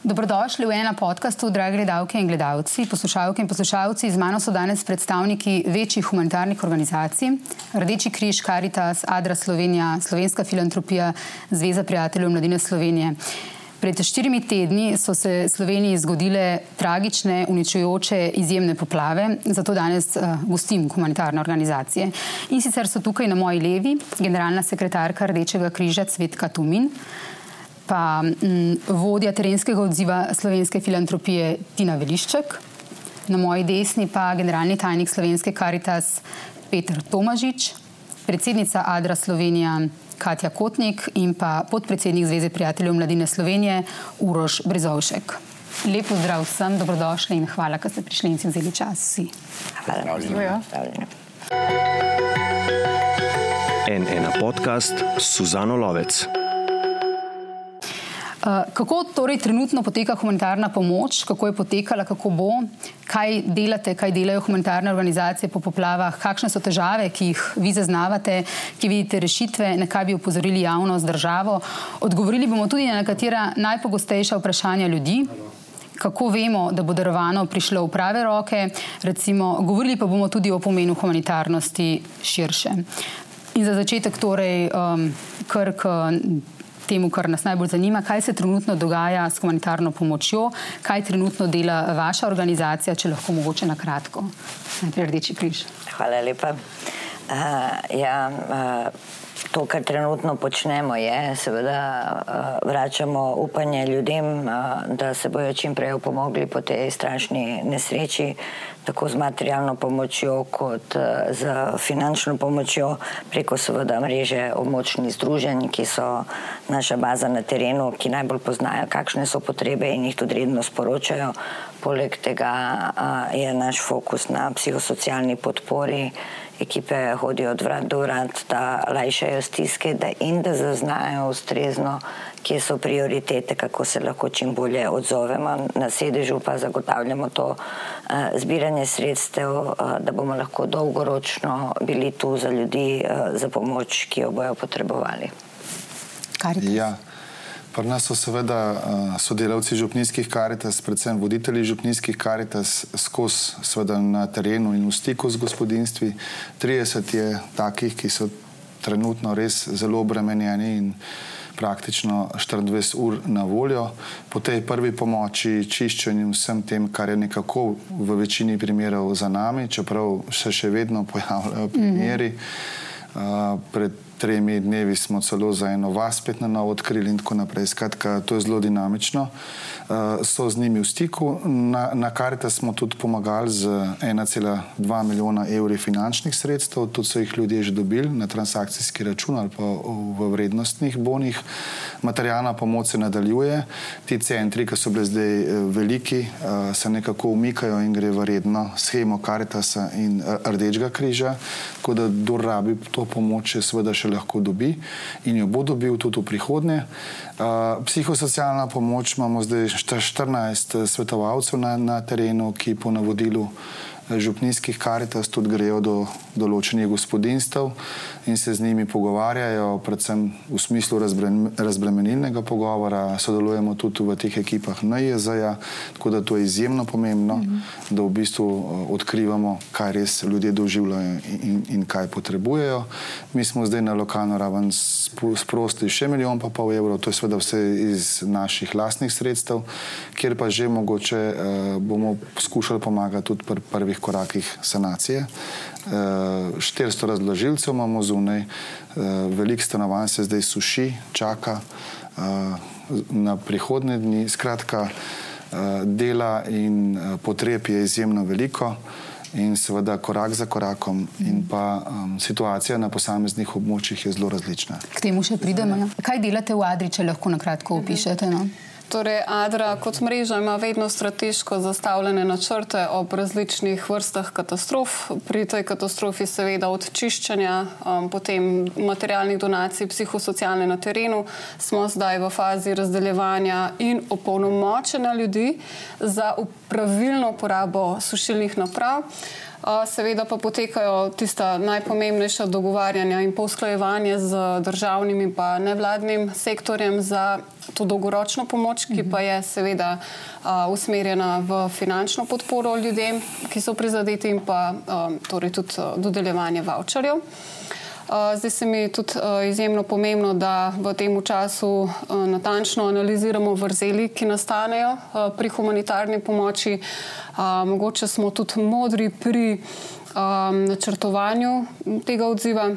Dobrodošli v enem podkastu, dragi gledalke in gledalci, poslušalke in poslušalci. Z mano so danes predstavniki večjih humanitarnih organizacij: Rdeči križ, Karitas, Adra Slovenija, Slovenska filantropija, Zveza prijateljev mladine Slovenije. Pred štirimi tedni so se Sloveniji zgodile tragične, uničujoče, izjemne poplave, zato danes uh, gostim humanitarne organizacije. In sicer so tukaj na moji levi generalna sekretarka Rdečega križa Cvetka Tumin pa m, mm, vodja terenskega odziva slovenske filantropije Tina Velišček, na moji desni pa generalni tajnik slovenske karitas Petr Tomažič, predsednica Adra Slovenija Katja Kotnik in pa podpredsednik Zveze prijateljev mladine Slovenije Uroš Brezovšek. Lepo zdrav vsem, dobrodošli in hvala, da ste prišli in si vzeli čas vsi. Hvala, da ste En ena podcast Suzano Lovec. Eh, kako torej trenutno poteka humanitarna pomoč, kako je potekala, kako bo, kaj delate, kaj delajo humanitarne organizacije po poplavah, kakšne so težave, ki jih vi zaznavate, ki vidite rešitve, na kaj bi upozorili javnost, državo. Odgovorili bomo tudi na nekatera najpogostejša vprašanja ljudi. Kako vemo, da bo darovano prišlo v prave roke, recimo, govorili pa bomo tudi o pomenu humanitarnosti širše. In za začetek, torej, um, krk temu, kar nas najbolj zanima, kaj se trenutno dogaja s humanitarno pomočjo, kaj trenutno dela vaša organizacija, če lahko mogoče na kratko. Najprej Rdeči križ. Hvala lepa. Uh, ja, uh, To, kar trenutno počnemo, je, seveda, uh, vračamo upanje ljudem, da se bodo čim prej opomogli po tej strašni nesreči, tako z materialno pomočjo, kot uh, z finančno pomočjo, preko seveda mreže območnih združenj, ki so naša baza na terenu, ki najbolj poznajo, kakšne so potrebe in jih tudi redno sporočajo. Poleg tega je naš fokus na psihosocialni podpori ekipe hodijo od vrat do vrat, da lajšajo stiske da in da zaznajo ustrezno, kje so prioritete, kako se lahko čim bolje odzovemo. Na sedežu pa zagotavljamo to uh, zbiranje sredstev, uh, da bomo lahko dolgoročno bili tu za ljudi, uh, za pomoč, ki jo bojo potrebovali. Ja. Pri nas so seveda uh, sodelavci župnijskih karitas, predvsem voditelji župnijskih karitas, skozi na terenu in v stiku z gospodinstvi. 30 je takih, ki so trenutno res zelo obremenjeni in praktično 24 ur na voljo. Po tej prvi pomoči, čiščenju in vsem tem, kar je nekako v večini primerov za nami, čeprav se še vedno pojavljajo primeri. Mm -hmm. uh, pred tremi dnevi smo celo za eno vas spet na novo odkrili in tako naprej. Skratka, to je zelo dinamično. Uh, so z njimi v stiku. Na, na karta smo tudi pomagali z 1,2 milijona evri finančnih sredstev, tudi so jih ljudje že dobili na transakcijski račun ali pa v vrednostnih bonih. Materialna pomoč se nadaljuje. Ti centri, ki so bili zdaj eh, veliki, uh, se nekako umikajo in gre v redno schemo Karitasa in Rdečega križa. Tako da, kdo rabi to pomoč, seveda še lahko dobi in jo bo dobil tudi v prihodnje. Psihosocialna pomoč imamo zdaj 14 svetovalcev na, na terenu, ki po navodilu župnijskih karitas tudi grejo do določenih gospodinstv in se z njimi pogovarjajo, predvsem v smislu razbremenilnega pogovora. Sodelujemo tudi v teh ekipah NJZ-ja, tako da to je izjemno pomembno, mm -hmm. da v bistvu eh, odkrivamo, kaj res ljudje doživljajo in, in kaj potrebujejo. Mi smo zdaj na lokalno raven sprostili še milijon pa pol evrov, to je seveda vse iz naših lastnih sredstev, kjer pa že mogoče uh, bomo poskušali pomagati tudi pri prvih korakih sanacije. 400 razložilcev imamo zunaj, veliko stanovanj se zdaj suši, čaka na prihodne dni. Skratka, dela in potreb je izjemno veliko. In seveda, korak za korakom, in pa um, situacija na posameznih območjih je zelo različna. K temu še pridemo. Ja. Kaj delate v Adri, če lahko na kratko opišete? No? Torej, Adra kot mreža ima vedno strateško zastavljene načrte ob različnih vrstah katastrof. Pri tej katastrofi, seveda, od čiščenja, um, potem materialnih donacij, psihosocialne na terenu, smo zdaj v fazi razdeljevanja in opolnomočenja ljudi za pravilno uporabo sušilnih naprav. Seveda pa potekajo tista najpomembnejša dogovarjanja in posklajevanje z državnim in pa nevladnim sektorjem za to dolgoročno pomoč, ki pa je seveda usmerjena v finančno podporo ljudem, ki so prizadeti in pa torej tudi dodeljevanje voucherjev. Zdaj se mi je tudi izjemno pomembno, da v tem času natančno analiziramo vrzeli, ki nastanejo pri humanitarni pomoči. Mogoče smo tudi modri pri načrtovanju tega odziva.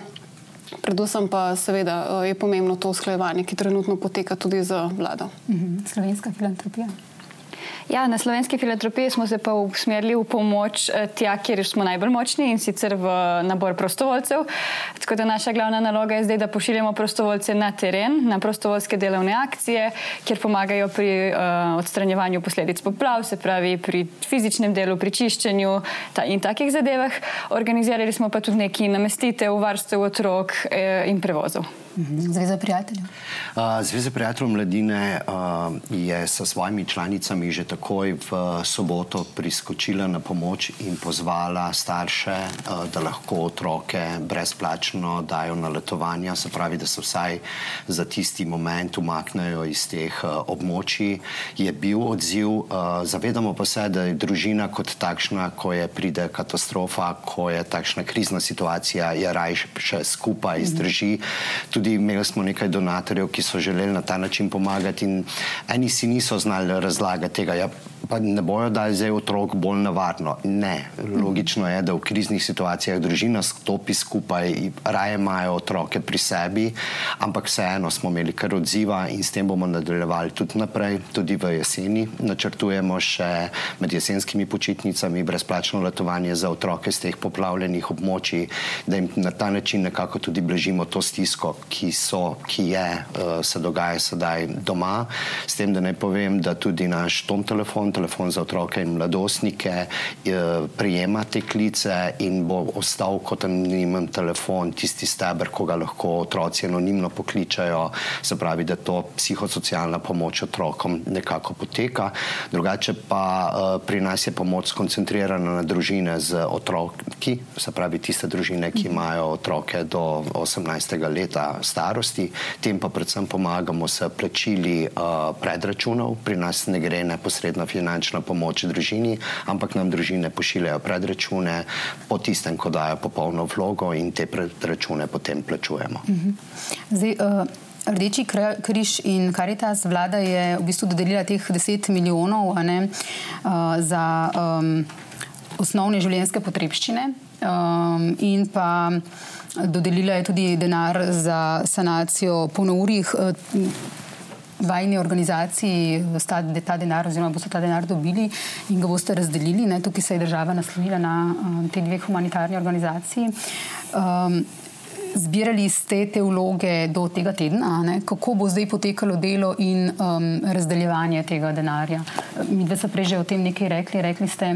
Predvsem pa seveda je pomembno to usklajevanje, ki trenutno poteka tudi z vlado. Mhm. Slovenska filantropija. Ja, na slovenski filantropiji smo se pa usmerili v pomoč eh, tja, kjer smo najbolj močni in sicer v nabor prostovoljcev. Tako da naša glavna naloga je zdaj, da pošiljamo prostovoljce na teren, na prostovoljske delovne akcije, kjer pomagajo pri uh, odstranjevanju posledic poplav, se pravi pri fizičnem delu, pri čiščenju ta in takih zadevah. Organizirali smo pa tudi neki namestitev, varstev otrok uh, in prevozov. Zveza prijateljev. Zveza prijateljev mladine je s svojimi članicami že takoj v soboto priskočila na pomoč in pozvala starše, da lahko otroke brezplačno dajo na letovanja, se pravi, da se vsaj za tisti moment umaknejo iz teh območij. Je bil odziv, zavedamo pa se, da je družina kot takšna, ko je pride katastrofa, ko je takšna krizna situacija, je raj še skupaj izdrži. Tudi tudi imeli smo nekaj donatorjev, ki so želeli na ta način pomagati, in eni si niso znali razlagati tega. Ja, pa ne bojo dali zdaj otrok bolj navarno. Ne, logično je, da v kriznih situacijah družina stopi skupaj raje imajo otroke pri sebi, ampak vseeno smo imeli kar odziva in s tem bomo nadaljevali tudi naprej, tudi v jeseni. Načrtujemo še med jesenskimi počitnicami brezplačno letovanje za otroke z teh poplavljenih območij, da jim na ta način nekako tudi blažimo to stisko, ki, so, ki je, uh, se dogaja sedaj doma. S tem, da ne povem, da tudi naš tom telefon, telefon za otroke in mladostnike, uh, prijema te klice in bo ostal kot anonimen telefon, tisti steber, ko ga lahko otroci anonimno pokličajo, se pravi, da to psihosocialna pomoč otrokom nekako poteka. Drugače pa uh, pri nas je pomoč skoncentrirana na družine z otroki, se pravi, tiste družine, ki imajo otroke do 18. leta starosti, tem pa predvsem pomagamo s plačili uh, predračunov. Pri nas ne gre neposredna finančna pomoč družini, ampak nam družine pošiljajo predračune po tistem, ko dajo popolno vlogo in te predračune potem plačujemo. Mhm. Zdaj, uh... Rdeči križ in Karitas vlada je v bistvu dodelila teh 10 milijonov ne, uh, za um, osnovne življenjske potrebščine um, in pa Dodelila je tudi denar za sanacijo polnourih. Eh, vajni organizaciji sta ta denar, oziroma boste ta denar dobili in ga boste razdelili. Ne? Tukaj se je država naslovila na um, te dve humanitarni organizaciji. Um, zbirali ste te vloge do tega tedna, ne? kako bo zdaj potekalo delo in um, razdeljevanje tega denarja. Mi dve ste prej že o tem nekaj rekli. Rekli ste,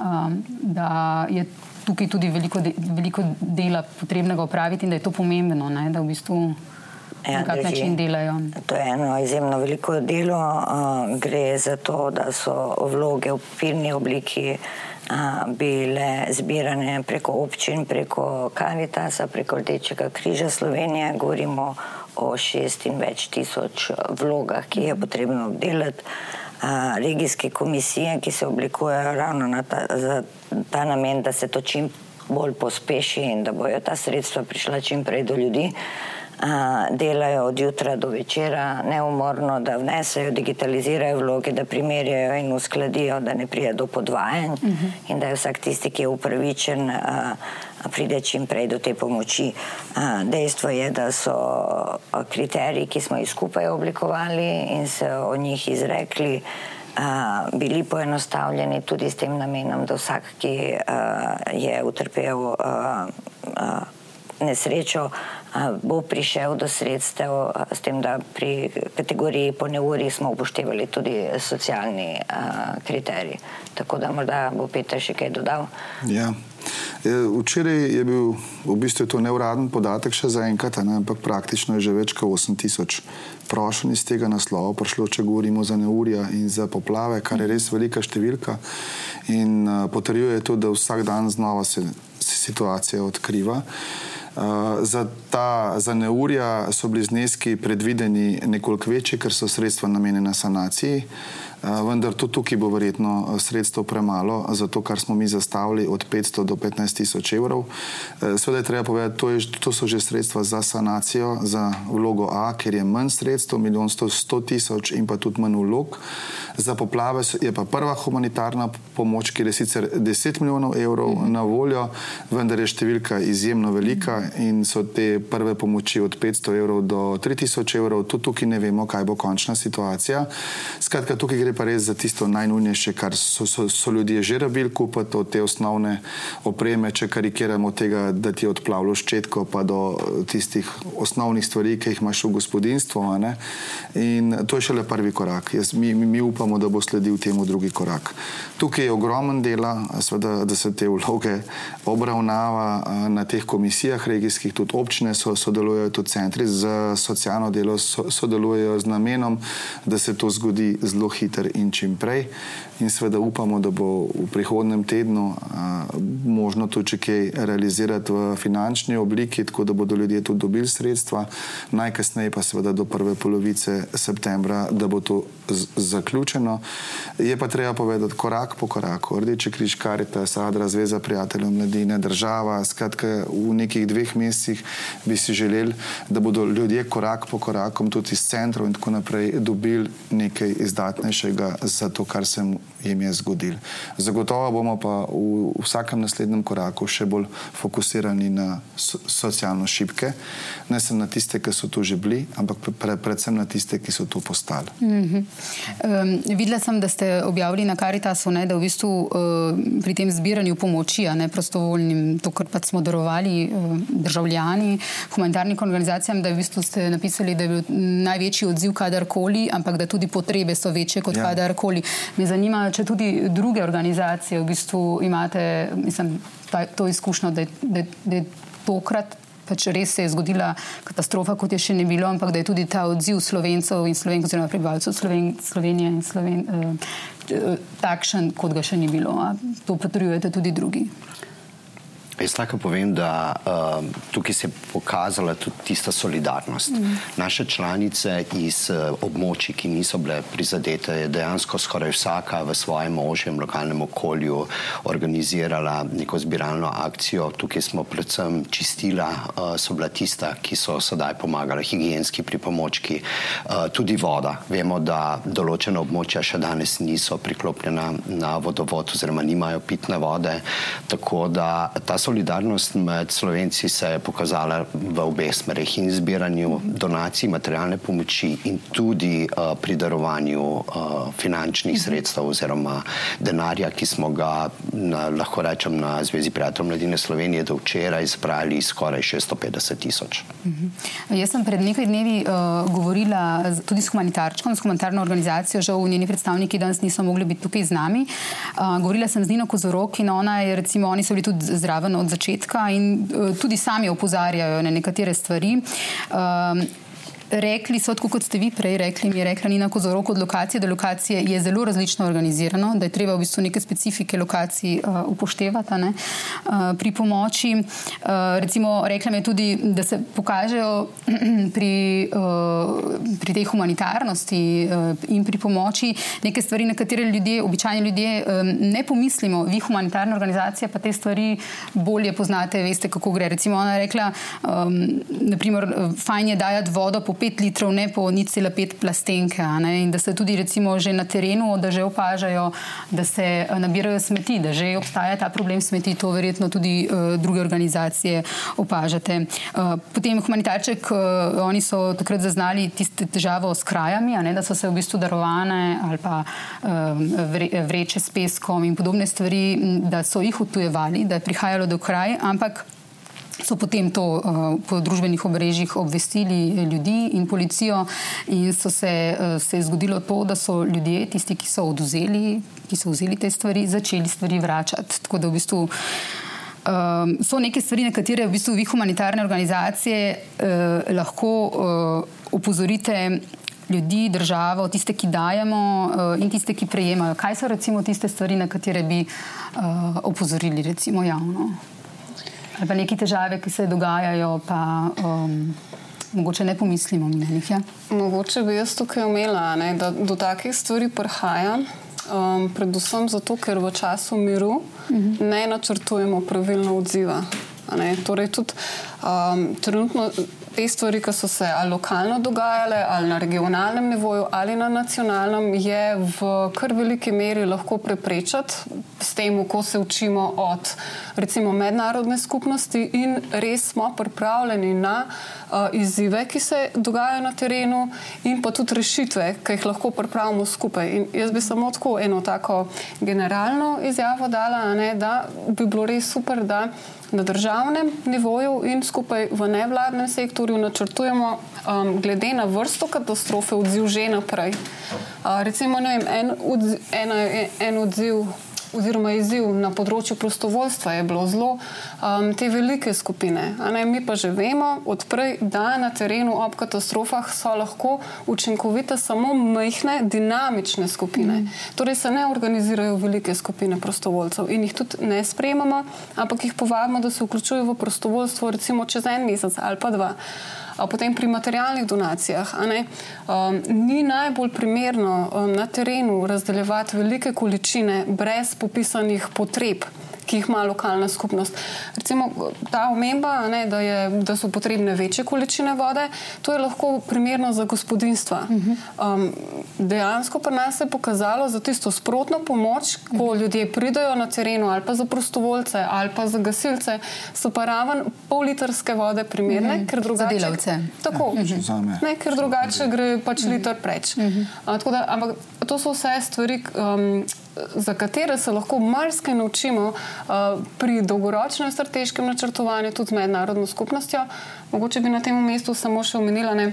um, da je tukaj tudi veliko, de, veliko dela potrebnega opraviti in da je to pomembno, ne, da v bistvu ja, na kak drži. način delajo. To je eno izjemno veliko delo. Uh, gre za to, da so vloge v pilni obliki uh, bile zbirane preko občin, preko Karitasa, preko Rdečega križa Slovenije. Govorimo o šest in več tisoč vlogah, ki je potrebno obdelati regijske komisije, ki se oblikujejo ravno ta, za ta namen, da se to čim bolj pospeši in da bojo ta sredstva prišla čim prej do ljudi. Uh, delajo od jutra do večera neumorno, da vnesejo, digitalizirajo vloge, da primerjajo in uskladijo, da ne pride do podvajanj uh mhm. -huh. in da je vsak tisti, ki je upravičen, uh, pride čim prej do te pomoči. Dejstvo je, da so kriteriji, ki smo jih skupaj oblikovali in se o njih izrekli, bili poenostavljeni tudi s tem namenom, da vsak, ki je utrpel nesrečo bo prišel do sredstev, s tem, da pri kategoriji po neuri smo upoštevali tudi socialni kriterij. Tako da morda bo Peter še kaj dodal. Ja. E, včeraj je bil v bistvu to neuraden podatek še za enkrat, ne, ampak praktično je že več kot 8000 prošenj iz tega naslova prišlo, če govorimo za neurja in za poplave, kar je res velika številka in uh, potrjuje to, da vsak dan znova se, se situacija odkriva. Uh, za, ta, za neurja so bili zneski predvideni nekoliko večji, ker so sredstva namenjena sanaciji. Eh, vendar tudi tukaj bo verjetno eh, sredstvo premalo za to, kar smo mi zastavili od 500 do 15 tisoč evrov. Eh, Sveda je treba povedati, to, je, to so že sredstva za sanacijo, za vlogo A, ker je manj sredstev, milijon 100 tisoč in pa tudi manj vlog. Za poplave je pa prva humanitarna pomoč, ki je sicer 10 milijonov evrov na voljo, vendar je številka izjemno velika in so te prve pomoči od 500 evrov do 3000 evrov. Tudi tukaj ne vemo, kaj bo končna situacija. Skratka, tukaj gre pa res za tisto najnujnejše, kar so, so, so ljudje že rabili kupiti, od te osnovne opreme, če karikiramo tega, da ti odplavilo ščetko, pa do tistih osnovnih stvari, ki jih imaš v gospodinstvu. In to je šele prvi korak. Jaz, mi, mi, mi upamo, da bo sledil temu drugi korak. Tukaj je ogromen dela, sveda, da se te vloge obravnava na teh komisijah regijskih, tudi občine so, sodelujejo, tudi centri za socialno delo so, sodelujejo z namenom, da se to zgodi zelo hitro hiter in čim prej. In seveda upamo, da bo v prihodnem tednu a, možno to če kaj realizirati v finančni obliki, tako da bodo ljudje tudi dobili sredstva, najkasneje pa seveda do prve polovice septembra, da bo to zaključeno. Je pa treba povedati korak po koraku. Rdeči križ, Karita, Sadra, Zveza prijateljev mladine, država, skratka v nekih dveh mesecih bi si želeli, da bodo ljudje korak po korakom tudi iz centrov in tako naprej dobili nekaj izdatnejšega za to, kar se jim je zgodilo. Zagotovo bomo pa v vsakem naslednjem koraku še bolj fokusirani na so, socialno šibke, ne samo na tiste, ki so tu že bili, ampak pre, predvsem na tiste, ki so tu postali. Mm -hmm. um, videla sem, da ste objavili na Karitasu, ne, da v bistvu uh, pri tem zbiranju pomoči, ne prostovoljnim, to, kar pa smo darovali uh, državljani, humanitarnim organizacijam, da v bistvu ste napisali, da je bil največji odziv kadarkoli, ampak da tudi potrebe so večje kot ja. kadarkoli. Me zanima, če tudi druge organizacije v bistvu imate mislim, ta, to izkušnjo, da, da, da je tokrat. Pač res se je zgodila katastrofa, kot je še ne bilo, ampak da je tudi ta odziv slovencev in slovenk, oziroma prebivalcev Sloven, Slovenije in Sloven, eh, eh, takšen, kot ga še ni bilo. A to potrjujete tudi drugi. Jaz tako povem, da uh, tukaj se je pokazala tudi tista solidarnost. Mm. Naše članice iz uh, območij, ki niso bile prizadete, je dejansko skoraj vsaka v svojem ožjem lokalnem okolju organizirala neko zbiralno akcijo. Tukaj smo predvsem čistila, uh, so bila tista, ki so sedaj pomagala, higijenski pripomočki, uh, tudi voda. Vemo, da določena območja še danes niso priklopljena na vodovod oziroma nimajo pitne vode. Tako da ta solidarnost med slovenci se je pokazala v obeh smerih in zbiranju donacij, materialne pomoči in tudi uh, pri darovanju uh, finančnih sredstev oziroma denarja, ki smo ga, na, lahko rečem, na Zvezi prijateljev mladine Slovenije do včeraj zbrali skoraj 650 tisoč. Uh mhm. -huh. Jaz sem pred nekaj dnevi uh, govorila tudi s humanitarčkom, s humanitarno organizacijo, žal njeni predstavniki danes niso mogli biti tukaj z nami. Uh, govorila sem z Nino Kozorok in ona je, recimo, oni so bili tudi zraven od začetka in uh, tudi sami opozarjajo na nekatere stvari. Um, Rekli so, tako kot ste vi prej rekli, mi je rekla Nina Kozorok od lokacije do lokacije je zelo različno organizirano, da je treba v bistvu neke specifike lokacij uh, upoštevati ne, uh, pri pomoči. Uh, recimo, rekla mi je tudi, da se pokažejo pri, uh, pri tej humanitarnosti uh, in pri pomoči neke stvari, na katere ljudje, običajni ljudje, um, ne pomislimo. Vi, humanitarna organizacija, pa te stvari bolje poznate, veste, kako gre. Recimo, ona je rekla, um, naprimer, fajn je dajati vodo po 5 litrov, ne po 0,5 plastenke. In da se tudi recimo že na terenu, da že opažajo, da se eh, nabirajo smeti, da že obstaja ta problem smeti, to verjetno tudi uh, druge organizacije opažate. Uh, potem humanitarček, uh, oni so takrat zaznali tiste težavo s krajami, ne, da so se v bistvu darovane ali pa uh, vre, vreče s peskom in podobne stvari, da so jih utujevali, da je prihajalo do kraj, ampak so potem to uh, po družbenih obrežjih obvestili ljudi in policijo, in so se, uh, se je zgodilo to, da so ljudje, tisti, ki so oduzeli, ki so vzeli te stvari, začeli stvari vračati. Tako da v bistvu. Um, so neke stvari, na katere v bistvu vi, humanitarne organizacije, uh, lahko uh, upozorite ljudi, državo, tiste, ki dajemo uh, in tiste, ki prejemajo. Kaj so recimo tiste stvari, na katere bi uh, opozorili, recimo javno? Ali pa neke težave, ki se dogajajo, pa um, mogoče ne pomislimo na njih. Ja? Mogoče bi jaz tukaj omela, ne, da do takih stvari prihaja. Um, predvsem zato, ker v času miru uh -huh. ne načrtujemo pravilno odziva. Torej, tudi um, trenutno te stvari, ki so se ali lokalno dogajale, ali na regionalnem nivoju, ali na nacionalnem, je v kar veliki meri lahko preprečati s tem, ko se učimo od recimo mednarodne skupnosti in res smo pripravljeni na uh, izzive, ki se dogajajo na terenu, in pa tudi rešitve, ki jih lahko pripravimo skupaj. In jaz bi samo tako eno tako generalno izjavo dala, ne, da bi bilo res super, da na državnem nivoju in skupaj v nevladnem sektorju načrtujemo, um, glede na vrsto katastrofe, odziv že naprej. Uh, recimo, vem, en, odziv, ena, en odziv oziroma izziv na področju prostovoljstva je bilo zelo um, te velike skupine. Mi pa že vemo odprej, da na terenu ob katastrofah so lahko učinkovite samo majhne, dinamične skupine. Mm. Torej se ne organizirajo velike skupine prostovoljcev in jih tudi ne sprejemamo, ampak jih povabimo, da se vključujejo v prostovoljstvo recimo čez en mesec ali pa dva potem pri materialnih donacijah. Um, ni najbolj primerno um, na terenu razdeljevati velike količine brez popisanih potreb ki jih ima lokalna skupnost. Recimo ta omemba, ne, da, je, da so potrebne večje količine vode, to je lahko primerno za gospodinstva. Um, dejansko pa nas je pokazalo za tisto sprotno pomoč, ko ljudje pridajo na terenu ali pa za prostovoljce ali pa za gasilce, so pa raven pol litrske vode primerne, mhm. ker drugače. Za delavce. Tako. Ja. Ne, ker drugače gre pač liter preč. Mhm. Uh, da, ampak to so vse stvari. Um, za katere se lahko marsikaj naučimo uh, pri dolgoročnem strateškem načrtovanju, tudi z mednarodno skupnostjo. Mogoče bi na tem mestu samo še omenila. Ne,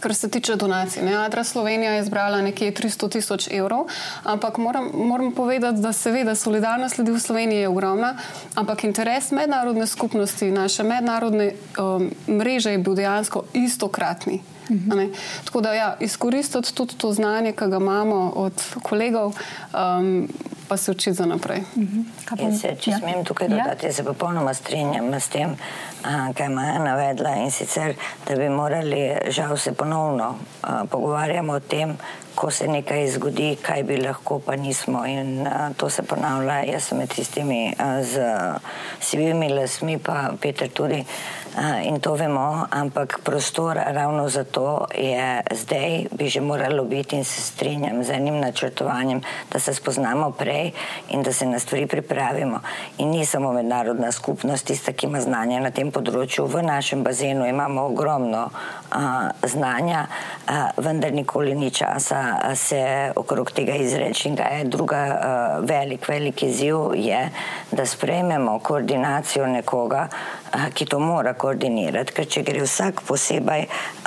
Kar se tiče donacij, ne, Adra Slovenija je zbrala nekje 300 tisoč evrov, ampak moram, moram povedati, da seveda solidarnost ljudi v Sloveniji je ogromna, ampak interes mednarodne skupnosti, naše mednarodne um, mreže je bil dejansko istokratni. Mhm. Tako da ja, izkoristiti tudi to znanje, ki ga imamo od kolegov, um, pa se učiti za naprej. Mhm. Se, če ja. smem tukaj ja. dodati, ja. se popolnoma strinjam s tem, kaj Maja navedla in sicer, da bi morali, žal se ponovno a, pogovarjamo o tem, ko se nekaj zgodi, kaj bi lahko, pa nismo. In a, to se ponavlja, jaz sem med tistimi a, z sivimi lasmi, pa Peter tudi in to vemo, ampak prostor ravno zato je zdaj, bi že moralo biti in se strinjam z enim načrtovanjem, da se spoznamo prej in da se na stvari pripravimo. In ni samo mednarodna skupnost tista, ki ima znanje na tem področju. V našem bazenu imamo ogromno a, znanja, a, vendar nikoli ni časa a, se okrog tega kaj je druga a, velik, velik izziv, je, da sprejmemo koordinacijo nekoga, a, ki to mora koordinirati ker če gre vsak posebej,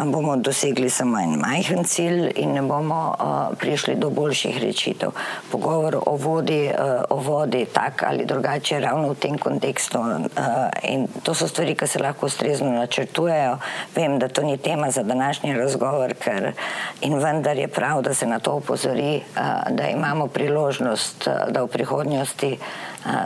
bomo dosegli samo en majhen cilj in ne bomo uh, prišli do boljših rešitev. Pogovor o vodi, uh, o vodi tak ali drugače ravno v tem kontekstu uh, in to so stvari, ki se lahko ustrezno načrtujejo. Vem, da to ni tema za današnji razgovor, ker in vendar je prav, da se na to upozori, uh, da imamo priložnost, da v prihodnosti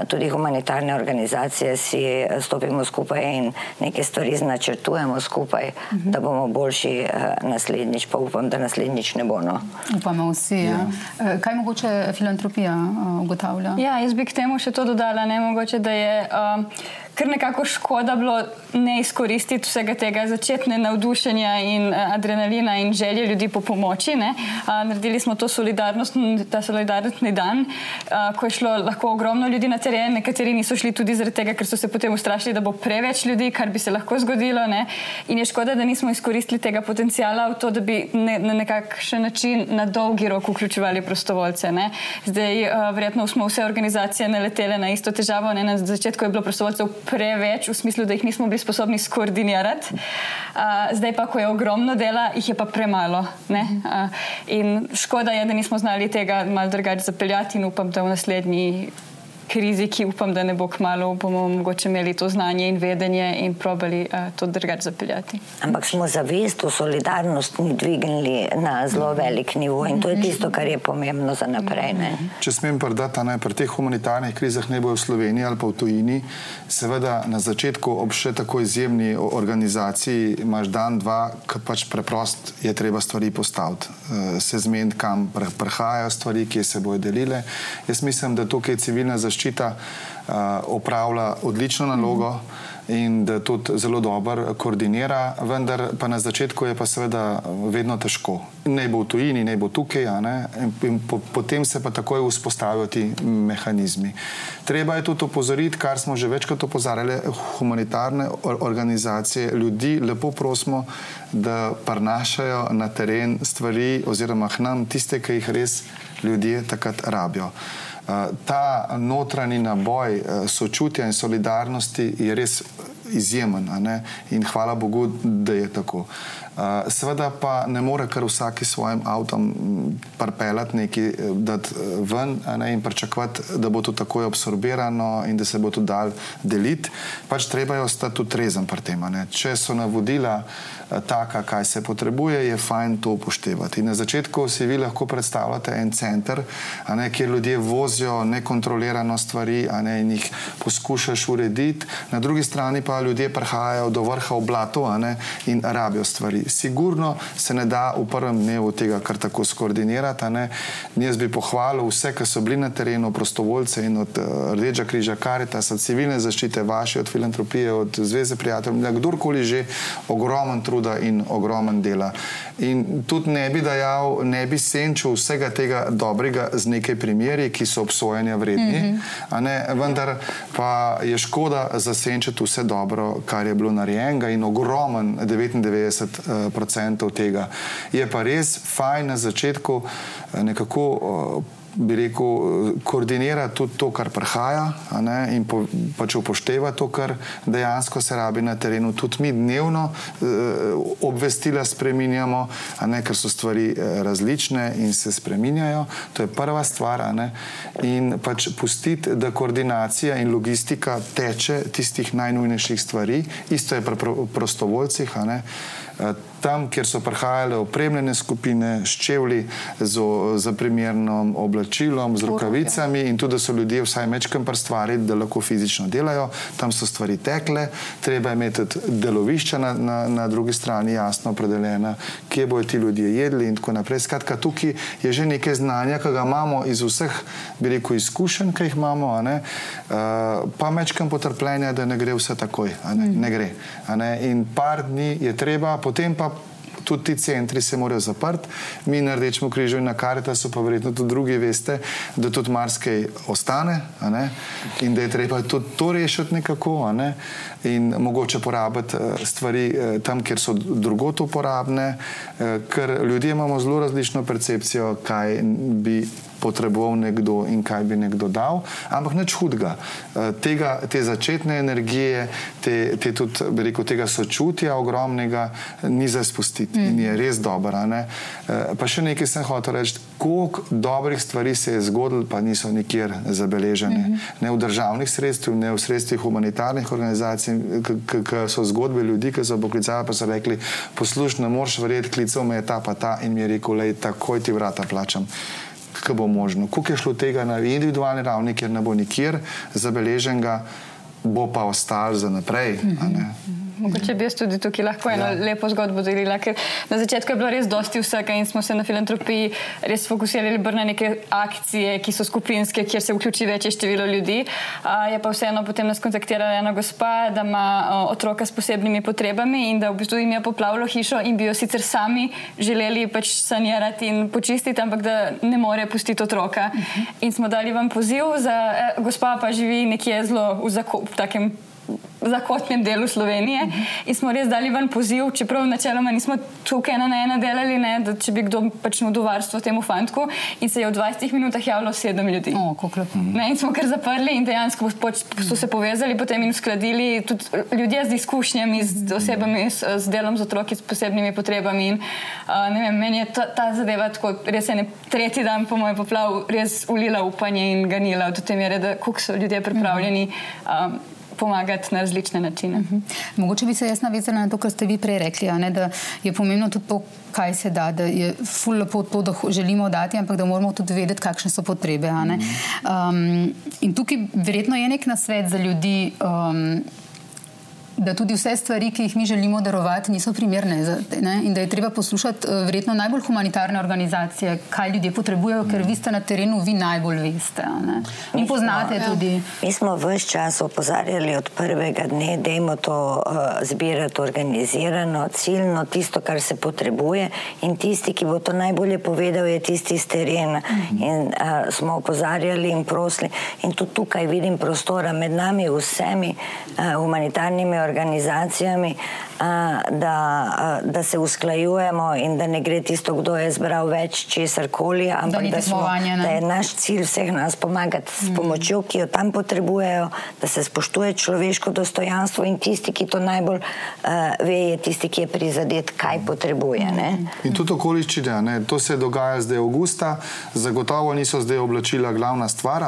tudi humanitarne organizacije si stopimo skupaj in neke stvari načrtujemo skupaj, uh -huh. da bomo boljši naslednjič, pa upam, da naslednjič ne bo. No. Upamo vsi. Ja. Ja. Kaj mogoče filantropija ugotavlja? Ja, jaz bi k temu še to dodala, ne mogoče, da je. Uh, kar nekako škoda bilo ne izkoristiti vsega tega začetne navdušenja in adrenalina in želje ljudi po pomoči. Uh, naredili smo to solidarnost, ta solidarnostni dan, ko je šlo lahko ogromno ljudi ljudi na teren, nekateri niso šli tudi zaradi tega, ker so se potem ustrašili, da bo preveč ljudi, kar bi se lahko zgodilo. Ne? In je škoda, da nismo izkoristili tega potencijala v to, da bi ne, na nekakšen način na dolgi rok vključevali prostovoljce. Ne? Zdaj, uh, verjetno smo vse organizacije naletele na isto težavo. Ne? Na začetku je bilo prostovoljcev preveč, v smislu, da jih nismo bili sposobni skoordinirati. Uh, zdaj pa, ko je ogromno dela, jih je pa premalo. Uh, in škoda je, da nismo znali tega malo drugače zapeljati in upam, da v naslednji krizi, ki upam, da ne bo kmalo, bomo mogoče imeli to znanje in vedenje in probali uh, to drugače zapeljati. Ampak smo zavest v solidarnost mi dvignili na zelo velik nivo in to je tisto, kar je pomembno za naprej. Ne? Če smem prdati, naj pri teh humanitarnih krizah ne bojo v Sloveniji ali pa v tujini, seveda na začetku ob še tako izjemni organizaciji imaš dan, dva, ki pač preprost je treba stvari postaviti, uh, se zmeniti, kam prihajajo stvari, kje se bojo delile. Jaz mislim, da tukaj je civilna zaščita zaščita uh, opravlja odlično nalogo in da tudi zelo dobro koordinira, vendar pa na začetku je pa seveda vedno težko. Ne bo v tujini, ne bo tukaj, ne? in po, potem se pa takoj vzpostavijo ti mehanizmi. Treba je tudi opozoriti, kar smo že večkrat opozarjali, humanitarne organizacije, ljudi lepo prosimo, da prinašajo na teren stvari oziroma k nam tiste, ki jih res ljudje takrat rabijo. Ta notranji naboj eh, sočutja in solidarnosti je res izjemen in hvala Bogu, da je tako. Uh, seveda pa ne more kar vsaki svojim avtom mm, parpeljati nekaj eh, dati eh, ven ne, in pričakovati, da bo to takoj absorbirano in da se bo to dal deliti. Pač treba je ostati tudi trezen pri tem. Če so navodila taka, kaj se potrebuje, je fajn to upoštevati. In na začetku si vi lahko predstavljate en center, ne, kjer ljudje vozijo nekontrolirano stvari ne, in jih poskušaš urediti, na drugi strani pa ljudje prihajajo do vrha v blato ne, in rabijo stvari sigurno se ne da v prvem dnevu tega kar tako skoordinirati. Jaz bi pohvalil vse, ki so bili na terenu, prostovoljce in od uh, Rdeča križa, Karitas, od civilne zaščite, vaše, od filantropije, od Zveze prijateljev, kdorkoli že, ogromen truda in ogromen dela. In tudi ne bi dajal, ne bi senčil vsega tega dobrega z nekaj primeri, ki so obsojanja vredni, mm -hmm. vendar pa je škoda zasenčiti vse dobro, kar je bilo narejenega in ogromen 99 procentov tega. Je pa res fajn na začetku eh, nekako. Uh, bi rekel, koordinira tudi to, kar prihaja ne, in po, pač upošteva to, kar dejansko se rabi na terenu. Tudi mi dnevno e, obvestila spreminjamo, ne, ker so stvari eh, različne in se spreminjajo. To je prva stvar. Ne, in pač pustiti, da koordinacija in logistika teče tistih najnujnejših stvari, isto je pri prostovoljcih. Ne, Eh, uh, tam, kjer so prihajale opremljene skupine s čevlji, za primernim oblačilom, z rokavicami in tudi, da so ljudje vsaj mečkam prstvari, da lahko fizično delajo, tam so stvari tekle, treba je imeti delovišča na, na, na drugi strani jasno opredeljena, kje bojo ti ljudje jedli in tako naprej. Skratka, tukaj je že nekaj znanja, ki ga imamo iz vseh, bi rekel, izkušenj, ki jih imamo, uh, pa mečkam potrpljenja, da ne gre vse takoj, ne? Mm. ne gre. Ne? In par dni je treba, potem pa tudi ti centri se morajo zaprti. Mi na Rdečem križu in na Karitasu, pa verjetno tudi drugi veste, da tudi marsikaj ostane in da je treba tudi to rešiti nekako ne? in mogoče porabiti eh, stvari eh, tam, kjer so drugot uporabne, eh, ker ljudje imamo zelo različno percepcijo, kaj bi potreboval nekdo in kaj bi nekdo dal, ampak nič hudega. Eh, tega, te začetne energije, te, te tudi, rekel, tega sočutja ogromnega ni za spustiti mm. in je res dobro. Eh, pa še nekaj sem hotel reči, koliko dobrih stvari se je zgodilo, pa niso nikjer zabeležene. Mm -hmm. Ne v državnih sredstvih, ne v sredstvih humanitarnih organizacij, ki so zgodbe ljudi, ki so poklicali, pa so rekli, poslušaj, ne moreš verjeti, klical me je ta pa ta in mi je rekel, lej, takoj ti vrata plačam ki bo možno. Kako je šlo tega na individualni ravni, kjer ne bo nikjer zabeleženega, bo pa ostalo za naprej. Mm -hmm. Mogoče bi jaz tudi tukaj lahko eno ja. lepo zgodbo delila, ker na začetku je bilo res dosti vsega in smo se na filantropiji res fokusirali na neke akcije, ki so skupinske, kjer se vključi večje število ljudi. A, je pa vseeno potem nas kontaktirala ena gospa, da ima a, otroka s posebnimi potrebami in da v bistvu jim je poplavilo hišo in bi jo sicer sami želeli pač sanirati in počistiti, ampak da ne more pustiti otroka. Uh -huh. In smo dali vam poziv, za, eh, gospa pa živi nekje zelo v, v takem zakotnem delu Slovenije. In smo res dali ven poziv, čeprav načeloma nismo tukaj ena na ena delali, ne, da če bi kdo pač nudil varstvo temu fantku. In se je v 20 minutah javilo sedem ljudi. Oh, ne, in smo kar zaprli in dejansko so se povezali potem in uskladili tudi ljudje z izkušnjami, z osebami, z, z delom z otroki s posebnimi potrebami. In, uh, vem, meni je ta, ta zadeva tako res en tretji dan po mojem poplavu res ulila upanje in ganila do te mere, da kako so ljudje pripravljeni. Um, pomagati na različne načine. Uh mhm. -huh. Mogoče bi se jaz navezala na to, kar ste vi prej rekli, ne, da je pomembno tudi to, kaj se da, da je ful lepo to, da želimo dati, ampak da moramo tudi vedeti, kakšne so potrebe. Um, in tukaj verjetno je nek nasvet za ljudi. Um, da tudi vse stvari, ki jih mi želimo darovati, niso primerne. Ne? In da je treba poslušati uh, verjetno najbolj humanitarne organizacije, kaj ljudje potrebujejo, ker vi ste na terenu, vi najbolj veste. In poznate smo, tudi. Ja. Mi smo vse čas opozarjali od prvega dne, da je to uh, zbirati organizirano, ciljno, tisto, kar se potrebuje. In tisti, ki bo to najbolje povedal, je tisti iz terena. Uh mhm. -huh. In uh, smo opozarjali in prosili. In tudi tukaj vidim prostora med nami, vsemi uh, humanitarnimi organizacijami, da, da se usklajujemo in da ne gre tisto, kdo je zbral več česar koli, ampak da, da, smo, da je naš cilj vseh nas pomagati s mm. pomočjo, ki jo tam potrebujejo, da se spoštuje človeško dostojanstvo in tisti, ki to najbolj uh, ve, je tisti, ki je prizadet, kaj potrebuje. Ne? In tudi okoliščine, to se dogaja zdaj avgusta, zagotovo niso zdaj oblačila glavna stvar,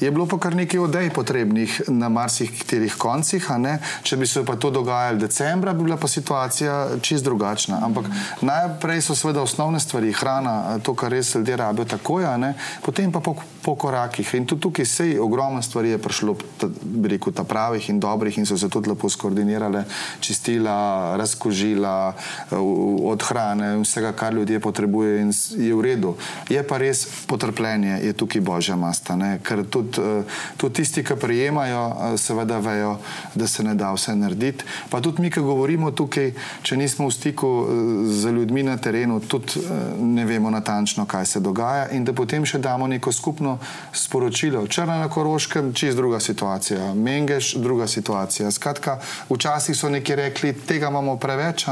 je bilo pa kar nekaj odej potrebnih na marsikih koncih, če bi se pa to dogajalo decembra, bi bila pa situacija čist drugačna. Ampak najprej so seveda osnovne stvari, hrana, to, kar res ljudje rabijo takoj, potem pa po, po korakih. In tudi tukaj se je ogromno stvari je prišlo, bi rekel, ta pravih in dobrih in so se tudi lepo skoordinirale, čistila, razkožila od hrane in vsega, kar ljudje potrebujejo in je v redu. Je pa res potrpljenje, je tukaj božja masta, ne? ker tudi, tudi tisti, ki prijemajo, seveda vejo, da se ne da vse narediti. Pa tudi mi, ki govorimo tukaj, če nismo v stiku eh, z ljudmi na terenu, tudi eh, ne vemo natančno, kaj se dogaja, in da potem še damo neko skupno sporočilo. Črna na Koroškem, čist druga situacija, Mengeš, druga situacija. Skratka, včasih so neki rekli, tega imamo preveč,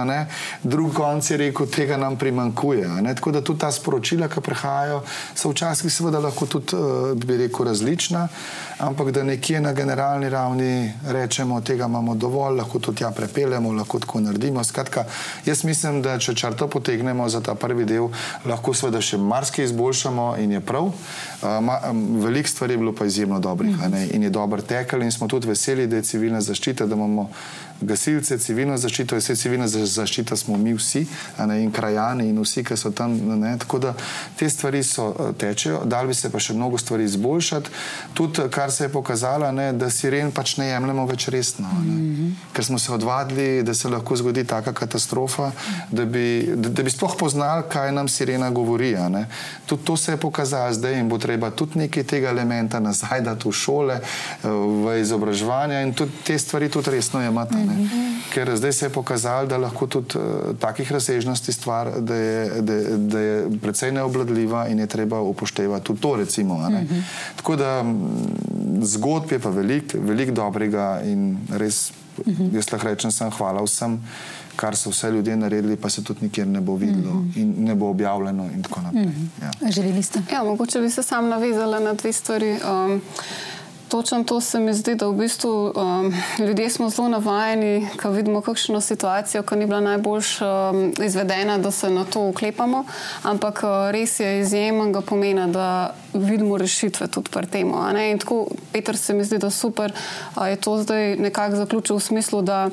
drugi konc je rekel, tega nam primankuje. Tako da tudi ta sporočila, ki prihajajo, so včasih seveda lahko tudi, eh, rekel, različna, ampak da nekje na generalni ravni rečemo, tega imamo dovolj, lahko tudi tja prepeljemo, lahko tako naredimo. Skratka, jaz mislim, da če črto potegnemo za ta prvi del, lahko seveda še marsikaj izboljšamo in je prav. Veliko stvari je bilo pa izjemno dobrih in je dober tekel in smo tudi veseli, da je civilna zaščita, da imamo gasilce, civilno zaščito, vse civilno zaščito smo mi vsi, ne, in krajani, in vsi, ki so tam. Ne, tako da te stvari so eh, tečejo, da bi se pa še mnogo stvari izboljšati. Tudi, kar se je pokazalo, ne, da siren pač ne jemljemo več resno. Ne, mm -hmm. Ker smo se odvadili, da se lahko zgodi taka katastrofa, da bi, da, da bi sploh poznali, kaj nam sirena govori. Tudi to se je pokazalo zdaj in bo treba tudi nekaj tega elementa nazaj dati v šole, eh, v izobraževanje in tudi te stvari tudi resno jemati. Mm -hmm. Ker zdaj se je pokazalo, da lahko tudi uh, takih razsežnosti stvar, da je, da, da je precej neobladljiva in je treba upoštevati tudi to. Recimo, uh -huh. Tako da zgodb je pa veliko, veliko dobrega in res, uh -huh. jaz lahko rečem, sem hvala vsem. Kar so vse ljudje naredili, pa se tudi nikjer ne bo videlo mm -hmm. in ne bo objavljeno. Mm -hmm. ja. Želeli ste? Ja, mogoče bi se sam navezala na dve stvari. Um, Točno to se mi zdi, da v bistvu um, ljudje smo zelo navajeni, ko vidimo kakšno situacijo, ki ni bila najboljš um, izvedena, da se na to uklepamo. Ampak uh, res je izjemnega pomena, da vidimo rešitve tudi pri tem. In tako, Peter, se mi zdi, da super je to zdaj nekako zaključil v smislu, da.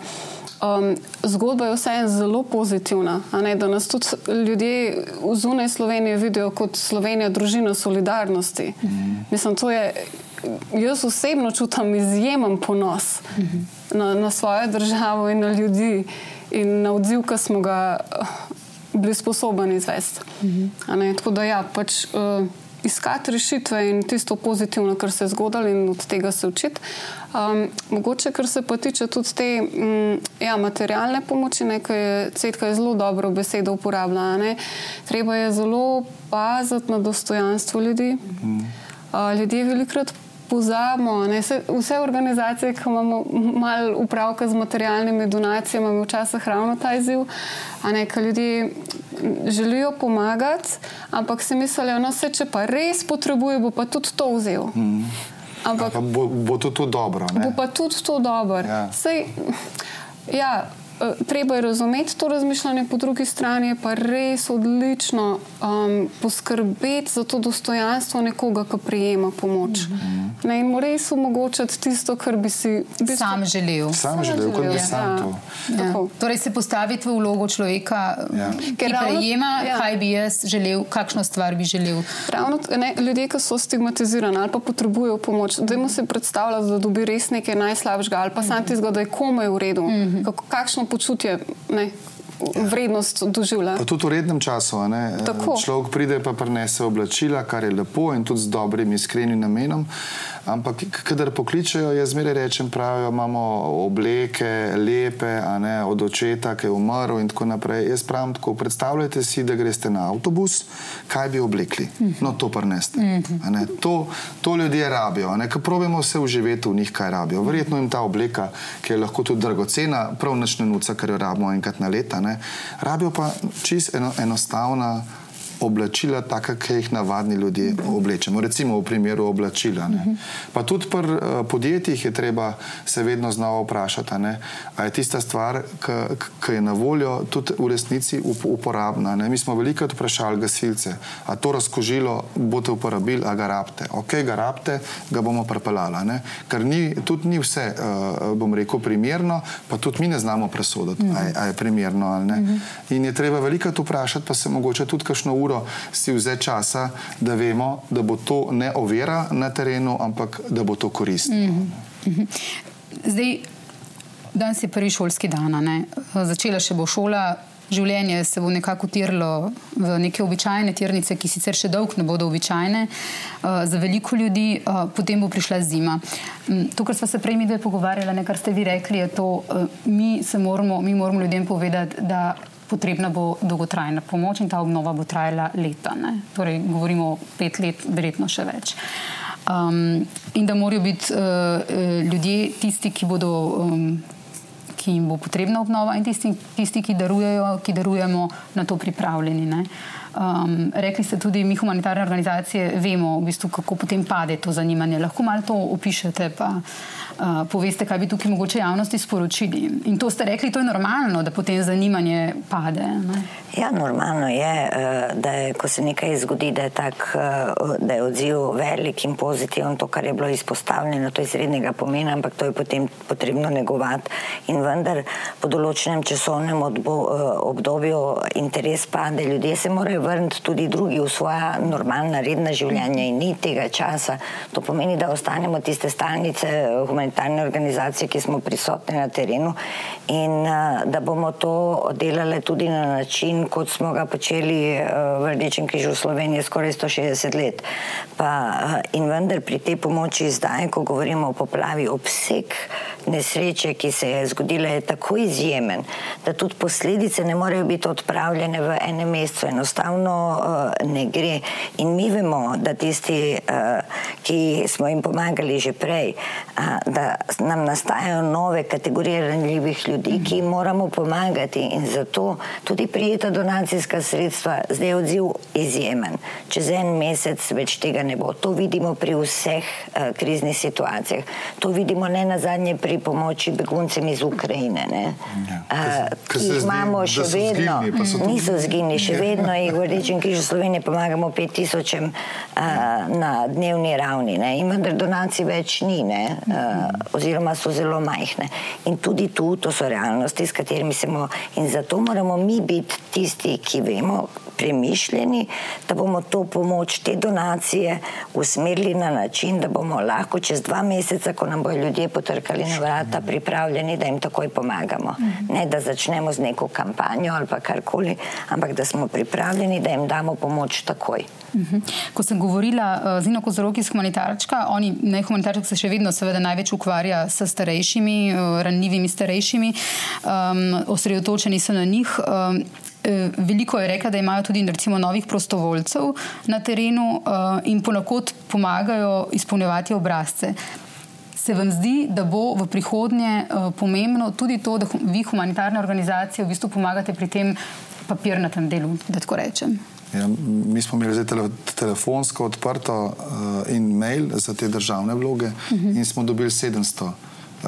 Um, zgodba je vseeno zelo pozitivna, da nas tudi ljudje zunaj Slovenije vidijo kot Slovenija, družina solidarnosti. Mm -hmm. Mislim, to je, jaz osebno čutim izjemen ponos mm -hmm. na, na svojo državo in na ljudi in na odziv, ki smo ga uh, bili sposobni izvesti. Mm -hmm. Tako da ja, pač. Uh, iskati rešitve in tisto pozitivno, kar se je zgodilo, in od tega se učiti. Um, mogoče, kar se pa tiče tudi te um, ja, materialne pomoči, nekaj je Cetka je zelo dobro besedo uporabljala. Treba je zelo paziti na dostojanstvo ljudi. Mm. Uh, ljudje velikrat pozabimo. Vse organizacije, ki imamo malo upravka z materialnimi donacijami, imamo včasih ravno ta izziv. Nekaj ljudi želijo pomagati, ampak si mislijo, no, če pa res potrebuje, bo pa tudi to vzel. Mm. Ampak ja, bo, bo to tudi dobro. Ne? Bo pa tudi to dobro. Ja. Sej, ja, treba je razumeti to razmišljanje, po drugi strani je pa res odlično um, poskrbeti za to dostojanstvo nekoga, ki prijema pomoč. Mm -hmm. ne, in mu res omogočati tisto, kar bi si bistvo, sam želel. Sam želel, kot bi sam to. Ja. Torej se postaviti v vlogo človeka, ja. ki prejema, ja. kaj bi jaz želel, kakšno stvar bi želel. Ravno, ne, ljudje, ki so stigmatizirani ali pa potrebujejo pomoč, da jim se predstavlja, da dobi res nekaj najslabšega ali pa mm -hmm. sam ti zgodaj, da je komaj v redu. Mm -hmm počutje, ne, vrednost doživlja. Pa tudi v rednem času. Človek pride pa prenese oblačila, kar je lepo in tudi z dobrim, iskrenim namenom. Ampak, kadar pokličejo, jaz zmeraj rečem, pravijo, imamo obleke, lepe, ne, od očeta, ki je umrl in tako naprej. Jaz pravim tako, predstavljajte si, da greste na avtobus, kaj bi oblekli. No, to prneste. To, to ljudje rabijo, ker probujemo se uživeti v njih, kaj rabijo. Verjetno jim ta obleka, ki je lahko tudi dragocena, prav nečne nuca, kar jo rabimo enkrat na leta, ne. rabijo pa čist eno, enostavna oblačila, taka, ki jih navadni ljudje oblečemo. Recimo v primeru oblačila. Ne. Pa tudi pri uh, podjetjih je treba se vedno znova vprašati, ali je tista stvar, ki je na voljo, tudi v resnici up uporabna. Ne. Mi smo velikokrat vprašali gasilce, a to razkožilo boste uporabili, a ga rabite. Ok, ga rabite, ga bomo prepeljali. Ker ni, tudi ni vse, uh, bom rekel, primerno, pa tudi mi ne znamo presoditi, mm -hmm. ali je primerno ali ne. Mm -hmm. In je treba velikokrat vprašati, pa se mogoče tudi kakšno uro uro si vzeti časa, da vemo, da bo to ne ovira na terenu, ampak da bo to koristno. Mm -hmm. Zdaj, danes je prvi šolski dan, začela še bo šola. Življenje se bo nekako tirilo v neke običajne tirnice, ki sicer še dolgo ne bodo običajne uh, za veliko ljudi, uh, potem bo prišla zima. Um, to, kar smo se prej mi dve pogovarjali, kar ste vi rekli, je to, uh, mi, moramo, mi moramo ljudem povedati, da potrebna bo dolgotrajna pomoč in ta obnova bo trajala leta. Ne? Torej, govorimo pet let, verjetno še več. Um, in da morajo biti uh, ljudje tisti, ki, bodo, um, ki jim bo potrebna obnova, in tisti, tisti ki, darujejo, ki darujemo, na to pripravljeni. Um, rekli ste tudi, mi humanitarne organizacije vemo, v bistvu, kako potem pade to zanimanje. Lahko malo to opišete. Pa, uh, poveste, kaj bi tukaj mogoče javnosti sporočili. In to ste rekli, to je normalno, da potem zanimanje pade. Ne? Ja, normalno je, eh, da je, ko se nekaj zgodi, da je, tak, eh, da je odziv velik in pozitiven, to, kar je bilo izpostavljeno, to je izrednega pomena, ampak to je potem potrebno negovati. In vendar po določenem časovnem obdobju interes pade, ljudje se morajo vrniti tudi drugi v svoja normalna, redna življenja in ni tega časa. To pomeni, da ostanemo tiste stalnice humanitarne organizacije, ki smo prisotni na terenu in da bomo to delali tudi na način, kot smo ga počeli v Rdečem križu Slovenije skoraj 160 let. Pa, in vendar pri tej pomoči zdaj, ko govorimo o poplavi, obseg nesreče, ki se je zgodila, je tako izjemen, da tudi posledice ne morejo biti odpravljene v enem mesecu. Enostavno uh, ne gre. In mi vemo, da tisti, uh, ki smo jim pomagali že prej, da nam nastajajo nove kategorije ranljivih ljudi, ki jim moramo pomagati in zato tudi prijeta donacijska sredstva, zdaj je odziv izjemen. Čez en mesec več tega ne bo. To vidimo pri vseh uh, kriznih situacijah. To vidimo ne na zadnje pri pomoči beguncem iz Ukrajine, ne, ja, uh, ki jih imamo še vedno. Zgini, niso zginili, še vedno jih v Rdečem križu Slovenije pomagamo 5000 uh, na dnevni ravni. Ne, in vendar donacij več ni, ne, uh, oziroma so zelo majhne. In tudi tu, to so realnosti, s katerimi se moramo. In zato moramo mi biti tisti, ki vemo, premišljeni, da bomo to pomoč, te donacije usmerili na način, da bomo lahko čez dva meseca, ko nam bodo ljudje potrkali na vrata, pripravljeni, da jim takoj pomagamo. Ne da začnemo z neko kampanjo ali pa karkoli, ampak da smo pripravljeni, da jim damo pomoč takoj. Mhm. Ko sem govorila uh, z Ino Kozoroki iz humanitarčka, oni, ne humanitarčka, se še vedno seveda največ ukvarja s starejšimi, uh, ranljivimi starejšimi, um, osredotočeni so na njih. Um, Veliko je rekla, da imajo tudi recimo, novih prostovoljcev na terenu uh, in ponekod pomagajo izpolnjevati obrazce. Se vam zdi, da bo v prihodnje uh, pomembno tudi to, da vi, humanitarne organizacije, v bistvu pomagate pri tem papirnatem delu, da tako rečem? Ja, mi smo imeli zdaj tele, telefonsko odprto uh, in mail za te državne vloge uh mhm. -huh. in smo dobili 700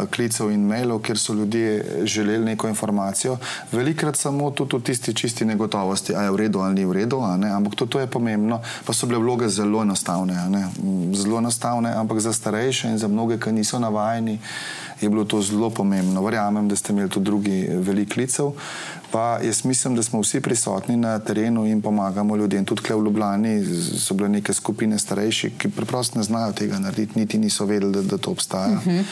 klicev in mailov, kjer so ljudje želeli neko informacijo. Velikrat samo tudi v tisti čisti negotovosti, ali je v redu ali ni v redu, ampak to, to je pomembno. Pa so bile vloge zelo enostavne, zelo enostavne, ampak za starejše in za mnoge, ki niso navajeni, je bilo to zelo pomembno. Verjamem, da ste imeli tudi drugi velik klicev. Pa jaz mislim, da smo vsi prisotni na terenu in pomagamo ljudem. Tudi tukaj v Ljubljani so bile neke skupine starejših, ki preprosto ne znajo tega narediti, niti niso vedeli, da, da to obstaja. Uh mhm. -huh.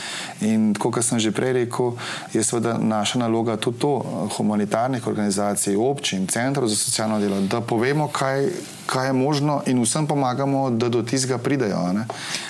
In kot sem že prej rekel, je seveda naša naloga tudi to, humanitarnih organizacij, občin, centrov za socialno delo, da povemo, kaj kaj je možno, in vsem pomagamo, da do tistega pridejo.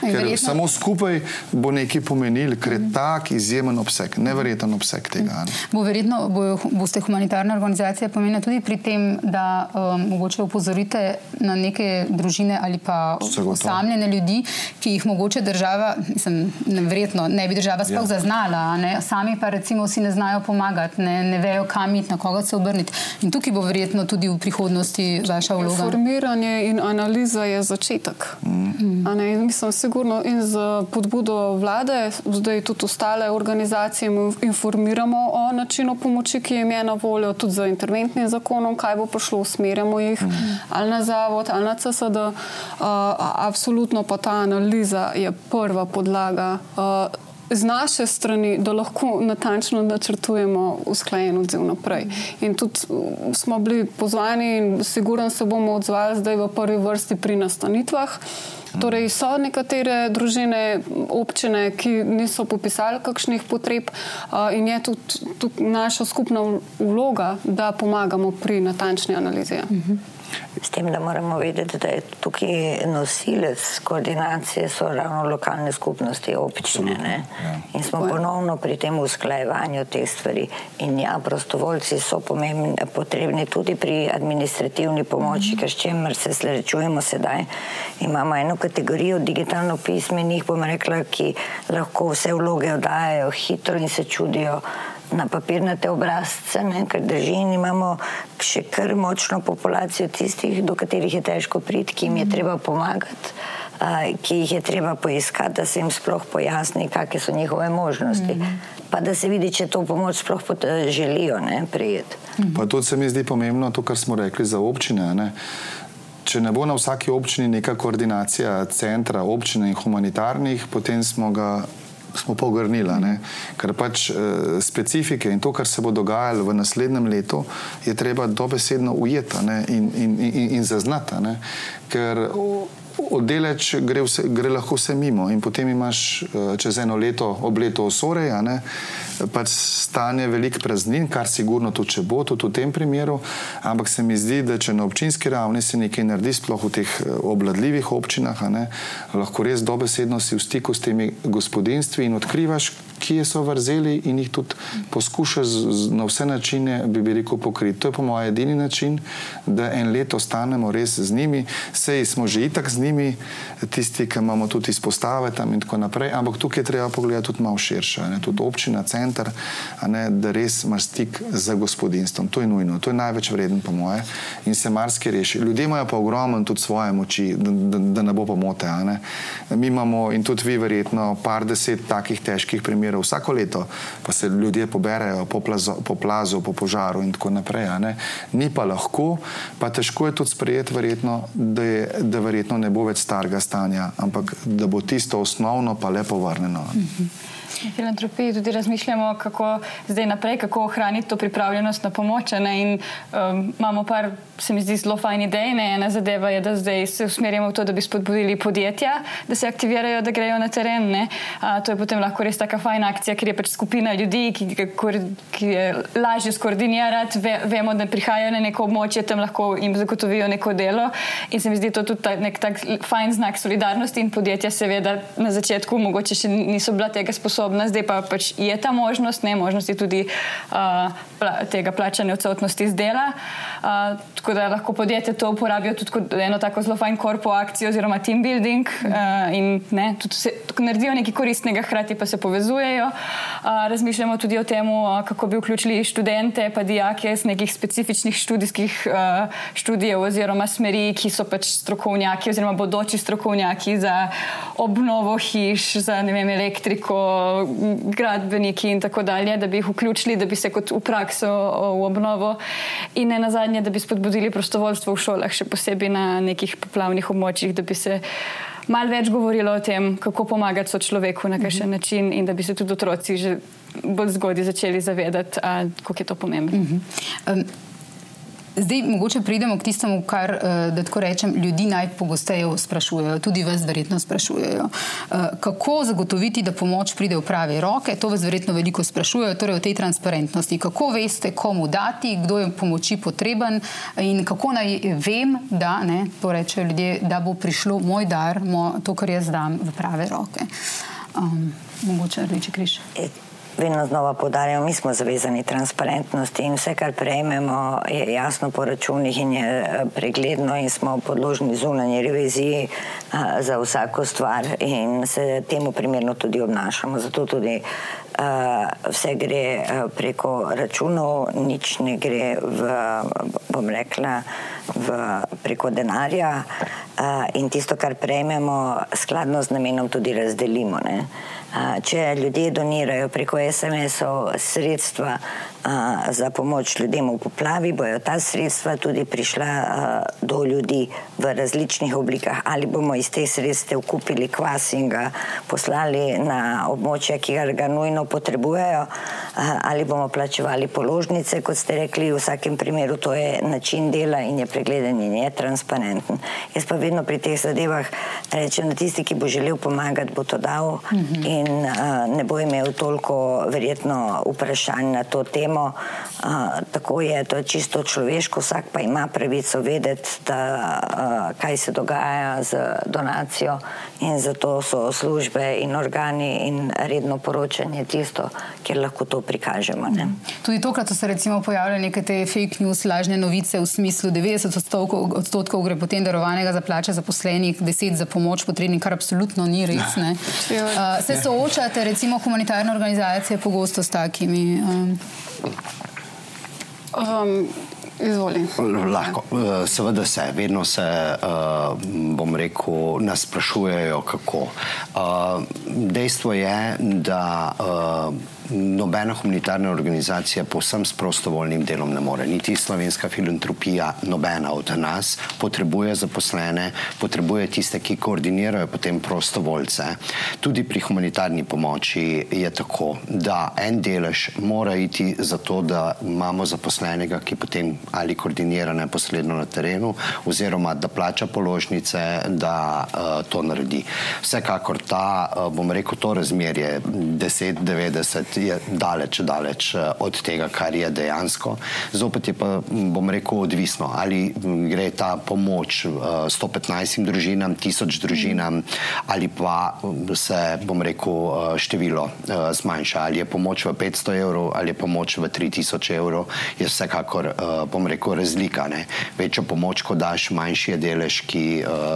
Ker verjetno... samo skupaj bo nekaj pomenil, ker je mm. tak izjemen obseg, neverjeten obseg tega. Ne? Bo verjetno bo, boste humanitarna organizacija pomenila tudi pri tem, da um, mogoče upozorite na neke družine ali pa osamljene ljudi, ki jih mogoče država, mislim, verjetno ne bi država sploh ja. zaznala, ne? sami pa recimo si ne znajo pomagati, ne, ne vejo kam iti, na koga se obrniti. In tukaj bo verjetno tudi v prihodnosti vaša vloga. Informir Informiranje in analiza je začetek. Mm. In mislim, sigurno in z podbudo vlade, zdaj tudi ostale organizacije, informiramo o načinu pomoči, ki jim je na voljo, tudi z interventnim zakonom, kaj bo prišlo, usmerjamo jih mm. ali na zavod ali na CSD. Uh, absolutno pa ta analiza je prva podlaga. Uh, z naše strani, da lahko natančno načrtujemo usklajen odziv naprej. In tudi uh, smo bili pozvani in sigurno se bomo odzvali zdaj v prvi vrsti pri nastanitvah. Torej, so nekatere družine, občine, ki niso popisali kakšnih potreb, in je tudi, tudi naša skupna vloga, da pomagamo pri natančni analizi. Uh -huh. S tem, da moramo vedeti, da je tukaj nosilec koordinacije, so ravno lokalne skupnosti, občine. Ja. In smo ponovno pri tem usklajevanju teh stvari. In ja, prostovoljci so pomembni, potrebni tudi pri administrativni pomoči, mm -hmm. ker s čemer se srečujemo sedaj. Imamo eno kategorijo digitalno pismenih, bom rekla, ki lahko vse vloge oddajajo hitro in se čudijo na papirnate obrazce, ne, ker drži in imamo še kar močno populacijo tistih, do katerih je težko priti, ki jim je treba pomagati. Uh, ki jih je treba poiskati, da se jim sploh pojasni, kakšne so njihove možnosti. Mm -hmm. Pa da se vidi, če to pomoč sploh želijo prijeti. Mm -hmm. Pa tudi se mi zdi pomembno to, kar smo rekli za občine. Ne? Če ne bo na vsaki občini neka koordinacija centra, občine in humanitarnih, potem smo ga smo pogrnili. Ker pač e, specifike in to, kar se bo dogajalo v naslednjem letu, je treba dobesedno ujeti in, in, in, in zaznati. Ker oddeleč gre, vse, gre lahko vse mimo in potem imaš uh, čez eno leto, ob letu osorej, pač stanje velik praznin, kar sigurno tudi če bo, tudi v tem primeru, ampak se mi zdi, da če na občinski ravni se nekaj naredi, sploh v teh eh, obladljivih občinah, ne, lahko res dobesedno si v stiku s temi gospodinstvi in odkrivaš, kje so vrzeli in jih tudi poskušaš na vse načine, bi, bi rekel, pokriti. To je po mojem edini način, da en let ostanemo res z njimi. Sej smo že itak z njimi, tisti, ki imamo tudi izpostave tam in tako naprej, ampak tukaj je treba pogledati tudi malo širše. Ne? Tudi občina, center, ne, da res imaš stik z gospodinstvom. To je nujno, to je največ vreden po moje in se marsikaj reši. Ljudje imajo pa ogromno tudi svoje moči, da, da, da ne bo pomote. Ne? Mi imamo in tudi vi verjetno par deset takih težkih primerov vsako leto, pa se ljudje poberajo po, plazo, po plazu, po požaru in tako naprej. Ni pa lahko, pa težko je tudi sprejeti, verjetno, da, je, da verjetno ne bo več starega stanja, ampak da bo tisto osnovno pa lepo vrnjeno. Mm -hmm. Na filantropiji tudi razmišljamo, kako zdaj naprej, kako ohraniti to pripravljenost na pomoč. In, um, imamo par, se mi zdi, zelo fajn idej. Ne? Ena zadeva je, da zdaj se usmerjamo v to, da bi spodbudili podjetja, da se aktivirajo, da grejo na teren. A, to je potem lahko res taka fajna akcija, ker je pač skupina ljudi, ki, ki je lažje skoordinirati. Ve, vemo, da prihajajo na neko območje, tam lahko jim zagotovijo neko delo. In se mi zdi to tudi ta, nek tak fajn znak solidarnosti in podjetja, seveda, na začetku mogoče še niso bila tega sposobna sposobna, zdaj pa pač je ta možnost, ne možnosti tudi uh, pla, tega plačanja odsotnosti z dela. Uh, tako da lahko podjetje to uporabijo tudi kot eno tako zelo fajn korpo akcijo oziroma team building uh, in ne, tudi se, naredijo nekaj koristnega, hkrati pa se povezujejo. Uh, razmišljamo tudi o tem, uh, kako bi vključili študente pa dijake z nekih specifičnih študijskih uh, študijev oziroma smeri, ki so pač strokovnjaki oziroma bodoči strokovnjaki za obnovo hiš, za vem, elektriko, gradbeniki in tako dalje, da bi jih vključili, da bi se kot v prakso v obnovo in ne nazadnje, da bi spodbudili prostovoljstvo v šolah, še posebej na nekih poplavnih območjih, da bi se malo več govorilo o tem, kako pomagati so človeku na kakšen mhm. način in da bi se tudi otroci že bolj zgodaj začeli zavedati, kako je to pomembno. Mhm. Um, Zdaj, mogoče pridemo k tistemu, kar, eh, da tako rečem, ljudi najpogosteje sprašujejo, tudi vas verjetno sprašujejo. Eh, kako zagotoviti, da pomoč pride v prave roke? To vas verjetno veliko sprašujejo, torej o tej transparentnosti. Kako veste, komu dati, kdo je pomoči potreben in kako naj vem, da, ne, to rečejo ljudje, da bo prišlo moj dar, mo, to, kar jaz dam, v prave roke. Um, mogoče Rdeči križ. Vedno znova podarjamo, mi smo zavezani transparentnosti in vse, kar prejmemo, je jasno po računih in je eh, pregledno in smo podložni zunanji reviziji a, eh, za vsako stvar in se temu primerno tudi obnašamo. Zato tudi a, eh, vse gre a, preko računov, nič ne gre v, bom rekla, v, preko denarja a, in tisto, kar prejmemo, skladno z namenom tudi razdelimo. Ne? Če ljudje donirajo preko SMS-ov sredstva za pomoč ljudem v poplavi, bojo ta sredstva tudi prišla do ljudi v različnih oblikah. Ali bomo iz teh sredstev kupili kvas in ga poslali na območje, ki ga nujno potrebujejo, ali bomo plačevali položnice, kot ste rekli, v vsakem primeru to je način dela in je pregleden in je transparenten. Jaz pa vedno pri teh zadevah rečem, da tisti, ki bo želel pomagati, bo to dal -hmm. in uh, ne bo imel toliko verjetno vprašanj na to temo temo. Uh, tako je, to je čisto človeško, vsak pa ima pravico vedeti, da, uh, kaj se dogaja z donacijo in zato so službe in organi in redno poročanje tisto, kjer lahko to prikažemo. Ne? Tudi tokrat so se recimo pojavljale neke te fake news, lažne novice v smislu 90 odstotkov, odstotkov gre potem darovanega za plače zaposlenih, 10 za pomoč potrebnih, kar absolutno ni res. Uh, se soočate recimo humanitarne organizacije pogosto s takimi? Um, Um, Izvoli. Lahko. Eh, seveda se, vedno se, uh, bom rekel, nas sprašujejo, kako. Uh, dejstvo je, da nobena humanitarna organizacija povsem s prostovoljnim delom ne more. Niti slovenska filantropija, nobena od nas, potrebuje zaposlene, potrebuje tiste, ki koordinirajo potem prostovoljce. Tudi pri humanitarni pomoči je tako, da en delež mora iti za to, da imamo zaposlenega, ki potem ali koordinira neposredno na terenu, oziroma da plača položnice, da uh, to naredi. Vsekakor ta, uh, bom rekel, to razmerje 10-90 je daleč, daleč od tega, kar je dejansko. Zopet je pa, bom rekel, odvisno, ali gre ta pomoč uh, 115 družinam, 1000 družinam, ali pa se, bom rekel, število uh, zmanjša, ali je pomoč v 500 evrov ali je pomoč v 3000 evrov, je vsekakor, bom rekel, razlika. Ne? Večjo pomoč, ko daš, manjši je delež, ki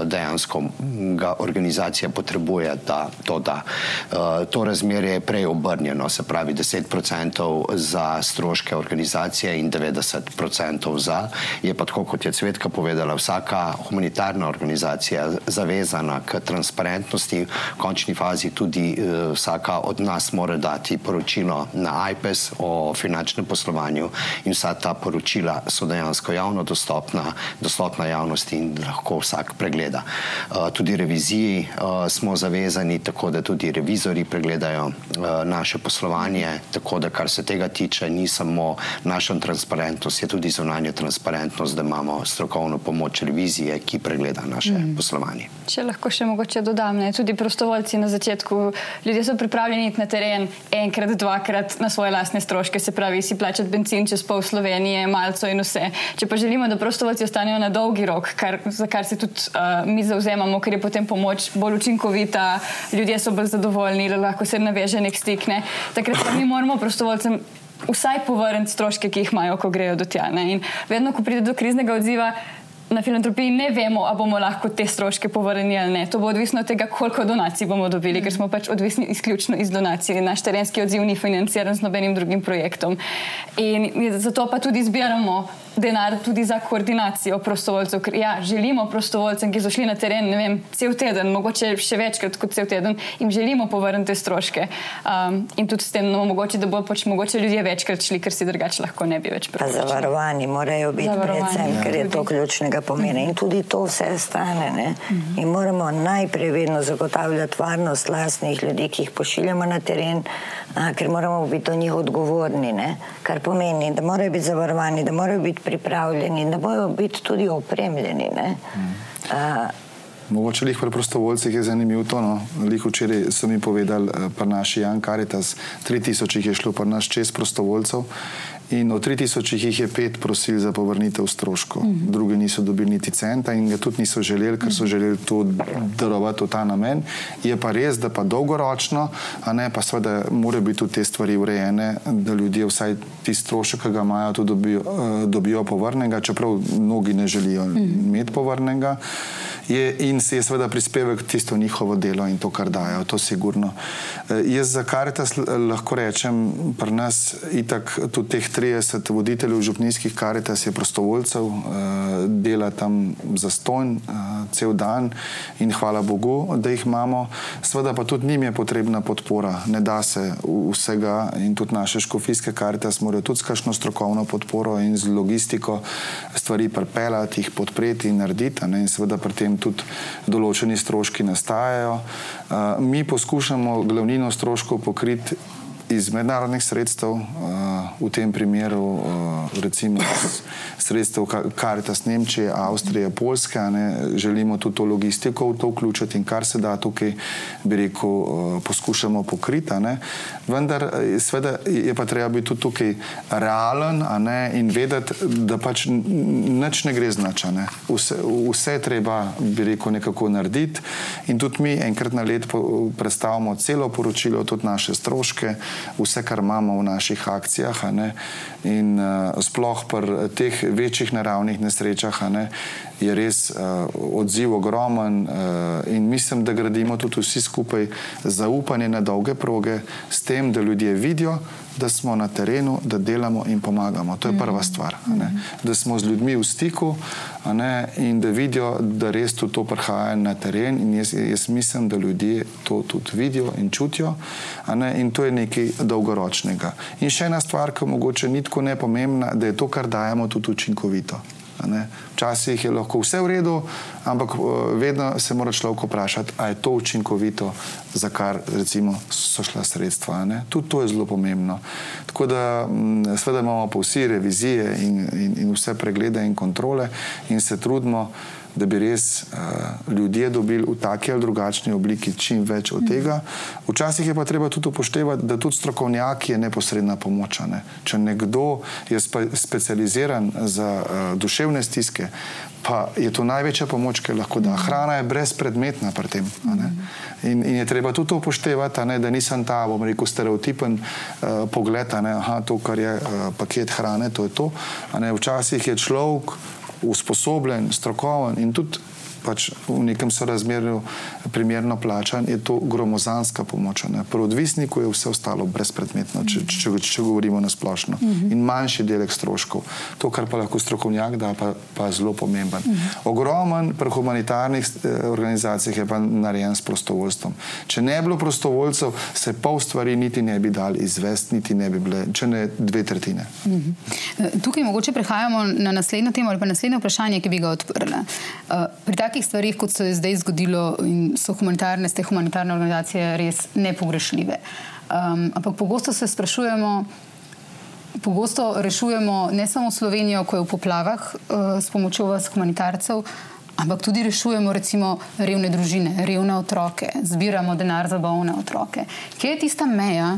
dejansko ga organizacija potrebuje, da to da. To razmerje je prej obrnjeno, se pravi 10% za stroške organizacije in 90% za. Je pa tako, kot je Cvetka povedala, vsaka humanitarna organizacija zavezana k transparentnosti, v končni fazi tudi uh, vsaka od nas mora dati poročilo na IPES o finančnem poslovanju in vsa ta poročila so dejansko javno dostopna, dostopna javnosti in lahko vsak pregleda. Uh, tudi reviziji uh, smo zavezani, tako da tudi revizori pregledajo uh, naše poslovanje, tako da kar se tega tiče, ni samo naša transparentnost, je tudi zunanja transparentnost, da imamo strokovno pomoč revizije, ki pregleda naše mm. poslovanje. Če lahko še mogoče dodam, ne? tudi prostovoljci na začetku, ljudje so pripravljeni iti na teren enkrat, dvakrat na svoje lastne stroške, se pravi, si plačati benzin čez pol Slovenije, malco in vse. Če pa želimo, da prostovoljci ostanejo na dolgi rok, kar, za kar se tudi uh, mi zauzemamo, ker je potem pomoč bolj učinkovita, ljudje so bolj zadovoljni, lahko se naveže nek stik, ne? takrat pa mi moramo prostovoljcem. Vsaj povrniti stroške, ki jih imajo, ko grejo do tja. Ne? In vedno, ko pride do kriznega odziva, na filantropiji ne vemo, ali bomo lahko te stroške povrnili ali ne. To bo odvisno od tega, koliko donacij bomo dobili, ker smo pač odvisni izključno iz donacij. Naš terenski odziv ni financiran z nobenim drugim projektom. In zato pa tudi zbiramo denar tudi za koordinacijo prostovoljcev. Ker, ja, želimo prostovoljcem, ki so šli na teren vem, cel teden, mogoče še večkrat kot cel teden, jim želimo povrniti stroške. Um, in tudi s tem, no, mogoče, da bo pač mogoče ljudje večkrat šli, ker si drugače lahko ne bi več prišli. Zavarovani morajo biti predvsem, ja, ker je to ključnega pomena. In tudi to vse stane. Ne? In moramo najprej vedno zagotavljati varnost lastnih ljudi, ki jih pošiljamo na teren, a, ker moramo biti do njih odgovorni. Ne? Kar pomeni, da morajo biti zavarovani, da morajo biti pripravljeni, da bojo biti tudi opremljeni. Mm. Mogoče jih pri prostovoljcih je zanimivo to. No? Lih včeraj so mi povedali, pa naši Jan Karitas, 3000 jih je šlo pa naš čez prostovoljcev In od 3000 jih je pet prosili za povrnitev stroškov, mm -hmm. drugi niso dobili niti centa in ga tudi niso želeli, ker so želeli to darovati v ta namen. Je pa res, da pa dolgoročno, a ne pa seveda, morajo biti tudi te stvari urejene, da ljudje vsaj ti strošek, ki ga imajo, tudi dobijo, uh, dobijo povrnega, čeprav mnogi ne želijo mm -hmm. imeti povrnega. Je, in se je seveda prispevek tisto njihovo delo in to, kar dajo, to sigurno. E, jaz za Karitas lahko rečem, pri nas itak tudi teh 30 voditeljev župnijskih karitas je prostovoljcev, eh, dela tam za stojn eh, cel dan in hvala Bogu, da jih imamo. Sveda pa tudi njim je potrebna podpora, ne da se vsega in tudi naše škofijske karitas morajo tudi s kakšno strokovno podporo in z logistiko stvari prepelati, jih podpreti in narediti in seveda pri tem tudi določeni stroški nastajajo. Eh, mi poskušamo glavnino stroškov pokriti iz mednarodnih sredstev, uh, v tem primeru uh, recimo sredstev Karitas Nemčije, Avstrije, Poljske, ne, želimo tudi to logistiko v to vključiti in kar se da tukaj, bi rekel, uh, poskušamo pokriti. Vendar sveda, je pa treba biti tudi tukaj realen ne, in vedeti, da pač nič ne gre značane. Vse, vse treba, bi rekel, nekako narediti in tudi mi enkrat na let predstavimo celo poročilo, tudi naše stroške vse, kar imamo v naših akcijah. In uh, sploh pri teh večjih naravnih nesrečah ne, je res uh, odziv ogromen uh, in mislim, da gradimo tudi vsi skupaj zaupanje na dolge proge, s tem, da ljudje vidijo, da smo na terenu, da delamo in pomagamo. To je prva mhm. stvar. Da smo z ljudmi v stiku in da vidijo, da res tudi to prihaja na teren. In jaz, jaz mislim, da ljudje to tudi vidijo in čutijo. In to je nekaj dolgoročnega. In še ena stvar, ki mogoče ni tako nepomembna, da je to, kar dajemo, tudi učinkovito. Včasih je lahko vse v redu, ampak uh, vedno se mora človek vprašati, ali je to učinkovito, za kar recimo, so šla sredstva. Tudi to je zelo pomembno. Tako da mm, seveda imamo pa vsi revizije in, in, in vse preglede in kontrole in se trudimo da bi res uh, ljudje dobili v taki ali drugačni obliki čim več od tega. Včasih je pa treba tudi upoštevati, da tudi strokovnjak je neposredna pomoč. Ne? Če nekdo je spe specializiran za uh, duševne stiske, pa je to največja pomoč, ki lahko da. Hrana je brezpredmetna pri tem. In, in je treba tudi upoštevati, ne, da nisem ta, bom rekel, stereotipen uh, pogled, da to, kar je uh, paket hrane, to je to. Včasih je človek usposobljen, strokoven in tudi pač v nekem sorazmerju primerno plačan, je to gromozanska pomoč. Pri odvisniku je vse ostalo brezpredmetno, če, če, če, če govorimo na splošno. Uh mhm. -huh. In manjši delek stroškov. To, kar pa lahko strokovnjak da, pa, pa je zelo pomemben. Uh mhm. -huh. Ogromen pri humanitarnih eh, organizacijah je pa narejen s prostovoljstvom. Če ne bi bilo prostovoljcev, se pol stvari niti ne bi dali izvesti, niti ne bi bile, če ne dve tretjine. Uh mhm. -huh. Tukaj mogoče prehajamo na naslednjo temo ali pa naslednje vprašanje, ki bi ga odprla. Uh, takih stvarih, kot se je zdaj zgodilo, so humanitarne, te humanitarne organizacije res nepogrešljive. Um, ampak pogosto se sprašujemo, pogosto rešujemo ne samo Slovenijo, ko je v poplavah uh, s pomočjo vas humanitarcev. Ampak tudi rešujemo, recimo, revne družine, revne otroke, zbiramo denar za bolne otroke. Kje je tista meja,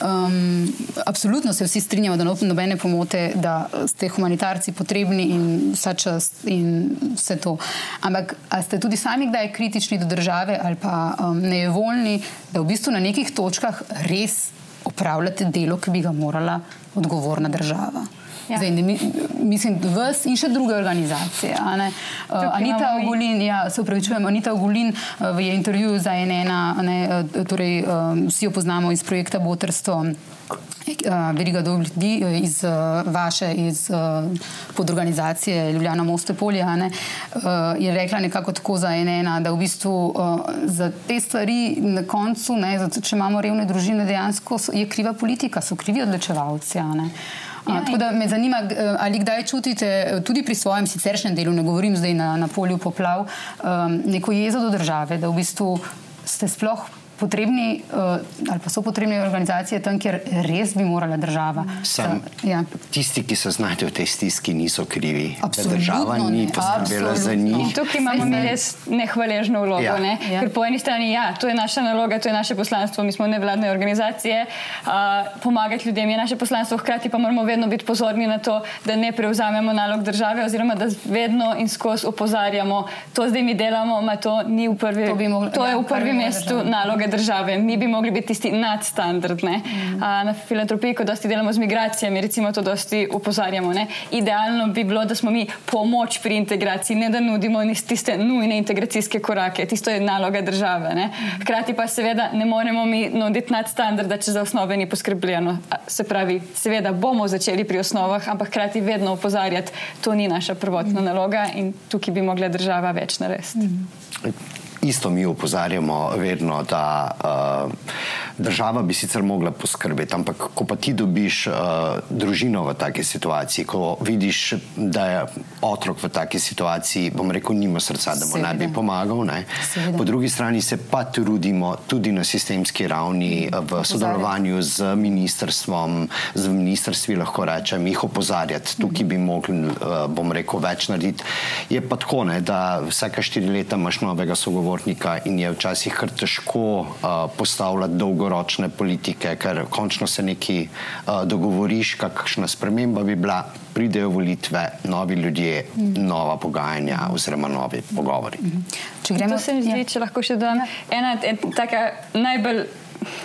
Um, absolutno se vsi strinjamo, da nobene pomote, da ste humanitarci potrebni in vsa čas in vse to. Ampak ste tudi sami kdaj kritični do države ali pa um, nejevoljni, da v bistvu na nekih točkah res opravljate delo, ki bi ga morala odgovorna država? Ja. Zdaj, ne, mislim, vas in še druge organizacije. Uh, Anita Ogulin, ja, se upravičujem, Anita Ogulin uh, v intervjuju za NN, ne, uh, torej um, vsi jo poznamo iz projekta Botrstvo. Veriga ljudi iz vaše, iz podorganizacije Ljubljana Moste Polje, je rekla nekako tako za enena, da v bistvu za te stvari na koncu, ne, če imamo revne družine, dejansko je kriva politika, so krivi odločevalci. Ja, tako da me zanima, eh, ali kdaj čutite eh, tudi pri svojem siceršnjem delu, ne govorim zdaj na, na polju poplav, um, neko jezo do države, da v bistvu ste sploh potrebni uh, ali pa so potrebne organizacije tam, kjer res bi morala država. Sam, uh, ja. Tisti, ki se znajdejo v tej stiski, niso krivi. Absolutno da država ne. ni poskrbela za njih. Tukaj imamo mi res nehvaležno vlogo. Ja. Ne? Ja. Ker po eni strani, ja, to je naša naloga, to je naše poslanstvo, mi smo nevladne organizacije, uh, pomagati ljudem je naše poslanstvo, hkrati pa moramo vedno biti pozorni na to, da ne prevzamemo nalog države oziroma da vedno in skozi opozarjamo, to zdaj mi delamo, ma to ni v prvi, to mogli, to je v prvi mestu naloga države. Mi bi mogli biti tisti nadstandardni. Mm. Na filantropiji, ko dosti delamo z migracijami, recimo to dosti upozarjamo. Ne? Idealno bi bilo, da smo mi pomoč pri integraciji, ne da nudimo tiste nujne integracijske korake. Tisto je naloga države. Ne? Hkrati pa seveda ne moremo mi nuditi nadstandarda, če za osnove ni poskrbljeno. Se pravi, seveda bomo začeli pri osnovah, ampak hkrati vedno upozarjati, to ni naša prvotna naloga in tukaj bi mogla država več narediti. Mm. Isto mi upozarjamo vedno, da uh, država bi sicer mogla poskrbeti, ampak ko pa ti dobiš uh, družino v taki situaciji, ko vidiš, da je otrok v taki situaciji, bom rekel, nima srca, da mu ne bi pomagal. Ne? Po drugi strani se pa trudimo tudi na sistemski ravni eh, v sodelovanju z ministrstvom, z ministrstvi lahko rečem, jih opozarjati. Tukaj bi mogli, uh, bom rekel, več narediti. Je pa tako, ne, da vsake štiri leta imaš novega sogovornika sogovornika in je včasih kar težko uh, postavljati dolgoročne politike, ker končno se neki uh, dogovoriš, kakšna sprememba bi bila, pridejo volitve, novi ljudje, mm. nova pogajanja oziroma novi pogovori. Mm. Če gremo, se mi zdi, če lahko še dodam, ena taka najbolj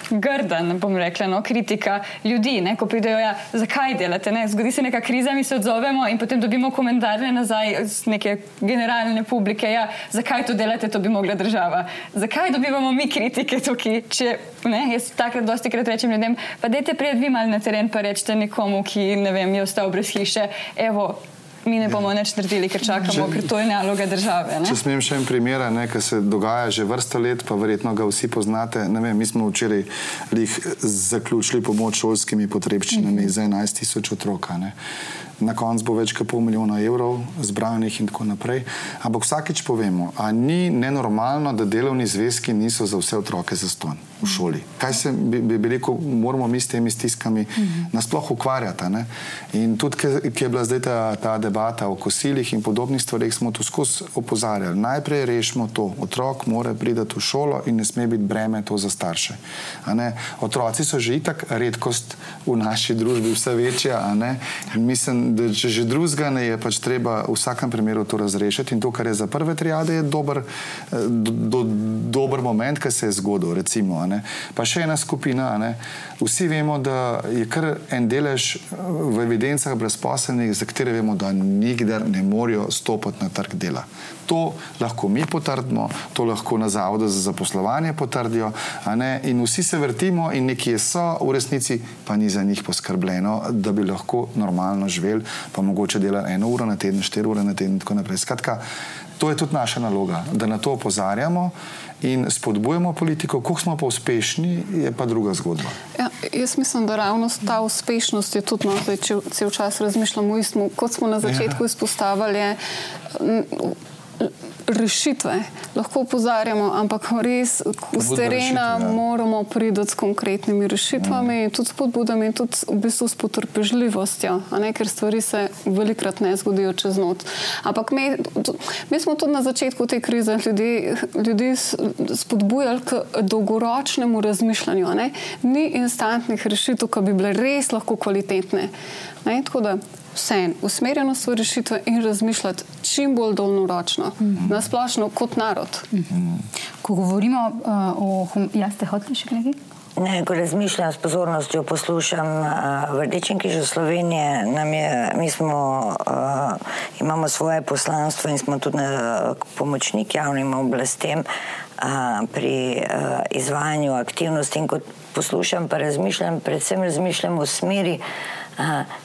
grda, ne bom rekla, no, kritika ljudi, ne, ko pridejo, ja, zakaj delate, ne, zgodi se neka kriza, mi se odzovemo in potem dobimo komentarje nazaj z neke generalne publike, ja, zakaj to delate, to bi mogla država. Zakaj dobivamo mi kritike tukaj, če, ne, jaz takrat dosti krat rečem ljudem, pa dajte pred vi mal na teren, pa rečete nekomu, ki, ne vem, je ostal brez hiše, evo, mi ne bomo nič naredili, ker čakamo, ker to je naloga države. Ne? Če smem še en primer, ki se dogaja že vrsto let, pa verjetno ga vsi poznate. Vem, mi smo včeraj zaključili pomoč šolskimi potrebščinami mm -hmm. za 11 tisoč otrok. Na koncu bo več kot pol milijona evrov zbranih in tako naprej. Ampak vsakeč povemo, a ni nenormalno, da delovni zvezki niso za vse otroke zaston v šoli. Kaj se bi, bi, bi rekel, moramo mi s temi stiskami mhm. nasploh ukvarjati. Ne? In tudi, ki je bila zdaj ta, ta debata o kosilih in podobnih stvarih, smo tu skozi opozarjali. Najprej rešimo to. Otrok mora priti v šolo in ne sme biti breme to za starše. Otroci so že itak redkost v naši družbi, vse večja. Mislim, da če že drugega ne je, pač treba v vsakem primeru to razrešiti. In to, kar je za prve triade, je dober, eh, do, do, dober moment, ki se je zgodil. Recimo, pa še ena skupina. Vsi vemo, da je kar en delež eh, v evidencah brezposelnih, za katere vemo, da nikdar ne morejo stopiti na trg dela. To lahko mi potrdimo, to lahko na Zavodu za zaposlovanje potrdijo. In vsi se vrtimo, in nekje so, v resnici pa ni za njih poskrbljeno, da bi lahko normalno živeli, pa mogoče delali eno uro na teden, štiri ure na teden in tako naprej. Skratka, to je tudi naša naloga, da na to opozarjamo in spodbujamo politiko. Kako smo pa uspešni, je pa druga zgodba. Ja, jaz mislim, da ravno ta uspešnost je tudi, no, da če cel čas razmišljamo o istem, kot smo na začetku ja. izpostavili rešitve, lahko upozarjamo, ampak res z terena ja. moramo priti s konkretnimi rešitvami, mm. tudi s podbudami, tudi v bistvu s potrpežljivostjo, ker stvari se velikrat ne zgodijo čez noč. Ampak mi, mi smo tudi na začetku te krize ljudi, ljudi spodbujali k dolgoročnemu razmišljanju. Ni instantnih rešitev, ki bi bile res lahko kvalitetne. Ne? Tako da vse usmerjenost v rešitve in razmišljati čim bolj dolgoročno, mm -hmm. nasplošno kot narod. Mm -hmm. Ko govorimo uh, o, ja, ste hoteli še nekaj? Ne, ko razmišljam s pozornostjo, poslušam uh, v Rdečem križu Slovenije, je, mi smo, uh, imamo svoje poslanstvo in smo tudi uh, pomočnik javnim oblastem uh, pri uh, izvajanju aktivnosti. In ko poslušam, pa razmišljam, predvsem razmišljam v smeri, Aha,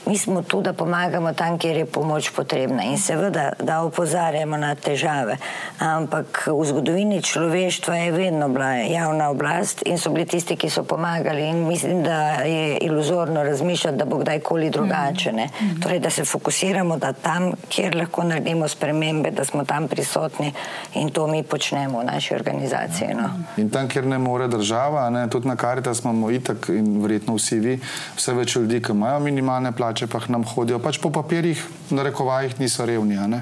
mi smo tu, da pomagamo tam, kjer je pomoč potrebna in seveda, da opozarjamo na težave. Ampak v zgodovini človeštva je vedno bila javna oblast in so bili tisti, ki so pomagali. In mislim, da je iluzorno razmišljati, da bo kdajkoli drugače. Ne? Torej, da se fokusiramo, da tam, kjer lahko naredimo spremembe, da smo tam prisotni in to mi počnemo v naši organizaciji. No? In tam, kjer ne more država, ne, tudi na karita smo itak in verjetno vsi vi, vse več ljudi, ki imajo minimalno minimalne plače pa nam hodijo. Pač po papirjih, na rekovajih, niso revni, e,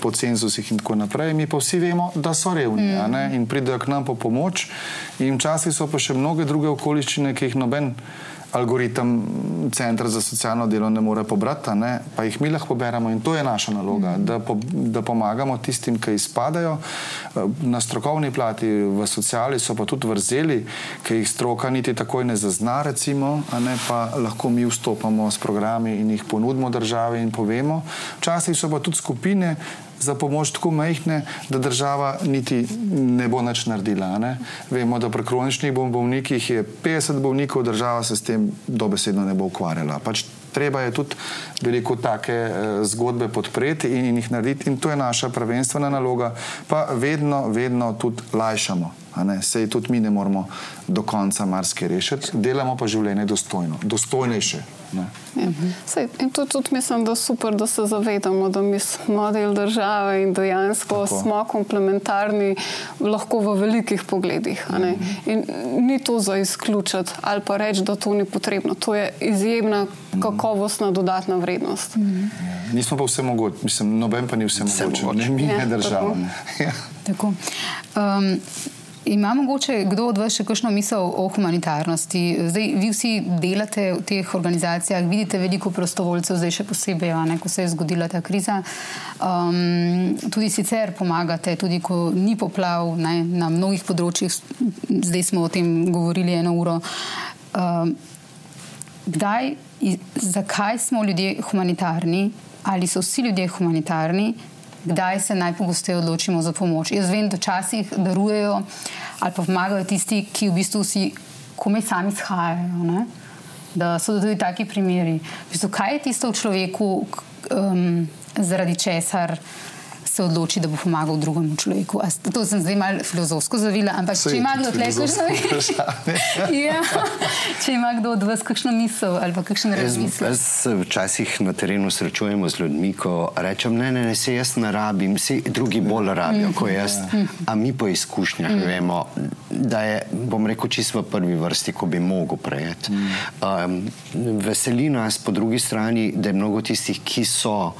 po cenzusih in tako naprej. Mi pa vsi vemo, da so revni mm. in pridejo k nam po pomoč. In včasih so pa še mnoge druge okoliščine, ki jih noben algoritem centra za socialno delo ne more pobrati, ne? pa jih mi lahko poberemo in to je naša naloga, mm. da, po, da pomagamo tistim, ki izpadajo. Na strokovni plati v sociali so pa tudi vrzeli, ki jih stroka niti takoj ne zazna, recimo, ne? pa lahko mi vstopamo s programi in jih ponudimo državi in povemo. Včasih so pa tudi skupine, za pomoč tako majhne, da država niti ne bo nič naredila. Ne? Vemo, da pri kroničnih bolnikih je 50 bolnikov, država se s tem dobesedno ne bo ukvarjala. Pač treba je tudi veliko take eh, zgodbe podpreti in, in jih narediti, in to je naša prvenstvena naloga, pa vedno, vedno tudi lajšamo. Sej tudi mi ne moramo do konca marsikaj rešiti, delamo pa življenje dostojno, dostojnejše. Ja. Sej, in to tudi mislim, da je super, da se zavedamo, da mi smo del države in dejansko Tako. smo komplementarni, lahko v velikih pogledih. -hmm. In ni to za izključiti ali pa reči, da to ni potrebno. To je izjemna, -hmm. kakovostna dodatna vrednost. -hmm. ja. Nismo pa vse mogoče, mislim, noben pa ni vse, vse mogoče, ne mi, ne ja, država. Tako. Ne. Ja. Tako. Um, Ima mogoče kdo od vas še kakšno misel o humanitarnosti? Zdaj, vi vsi delate v teh organizacijah, vidite veliko prostovoljcev, zdaj še posebej, ne, ko se je zgodila ta kriza. Um, tudi sicer pomagate, tudi ko ni poplav ne, na mnogih področjih, zdaj smo o tem govorili eno uro. Um, kdaj, zakaj smo ljudje humanitarni? Ali so vsi ljudje humanitarni? Kdaj se najpogosteje odločimo za pomoč. Jaz vem, da včasih darujejo ali pa pomagajo tisti, ki v bistvu si komaj sami shajajo. Ne? Da so tudi taki primeri. V bistvu, kaj je tisto v človeku, um, zaradi česar se odloči, da bo pomagal drugemu človeku. A, to sem zdaj malo filozofsko zavila, ampak Sej, če ima kdo tle kakšno ja, če ima kdo od vas kakšno misel ali pa kakšen razmislek. Jaz se včasih na terenu srečujemo z ljudmi, ko rečem, ne, ne, ne, se jaz ne rabim, se drugi bolj rabijo kot jaz, a mi po izkušnjah vemo, da je, bom rekel, čisto v prvi vrsti, ko bi mogel prejeti. Um, veseli nas po drugi strani, da je mnogo tistih, ki so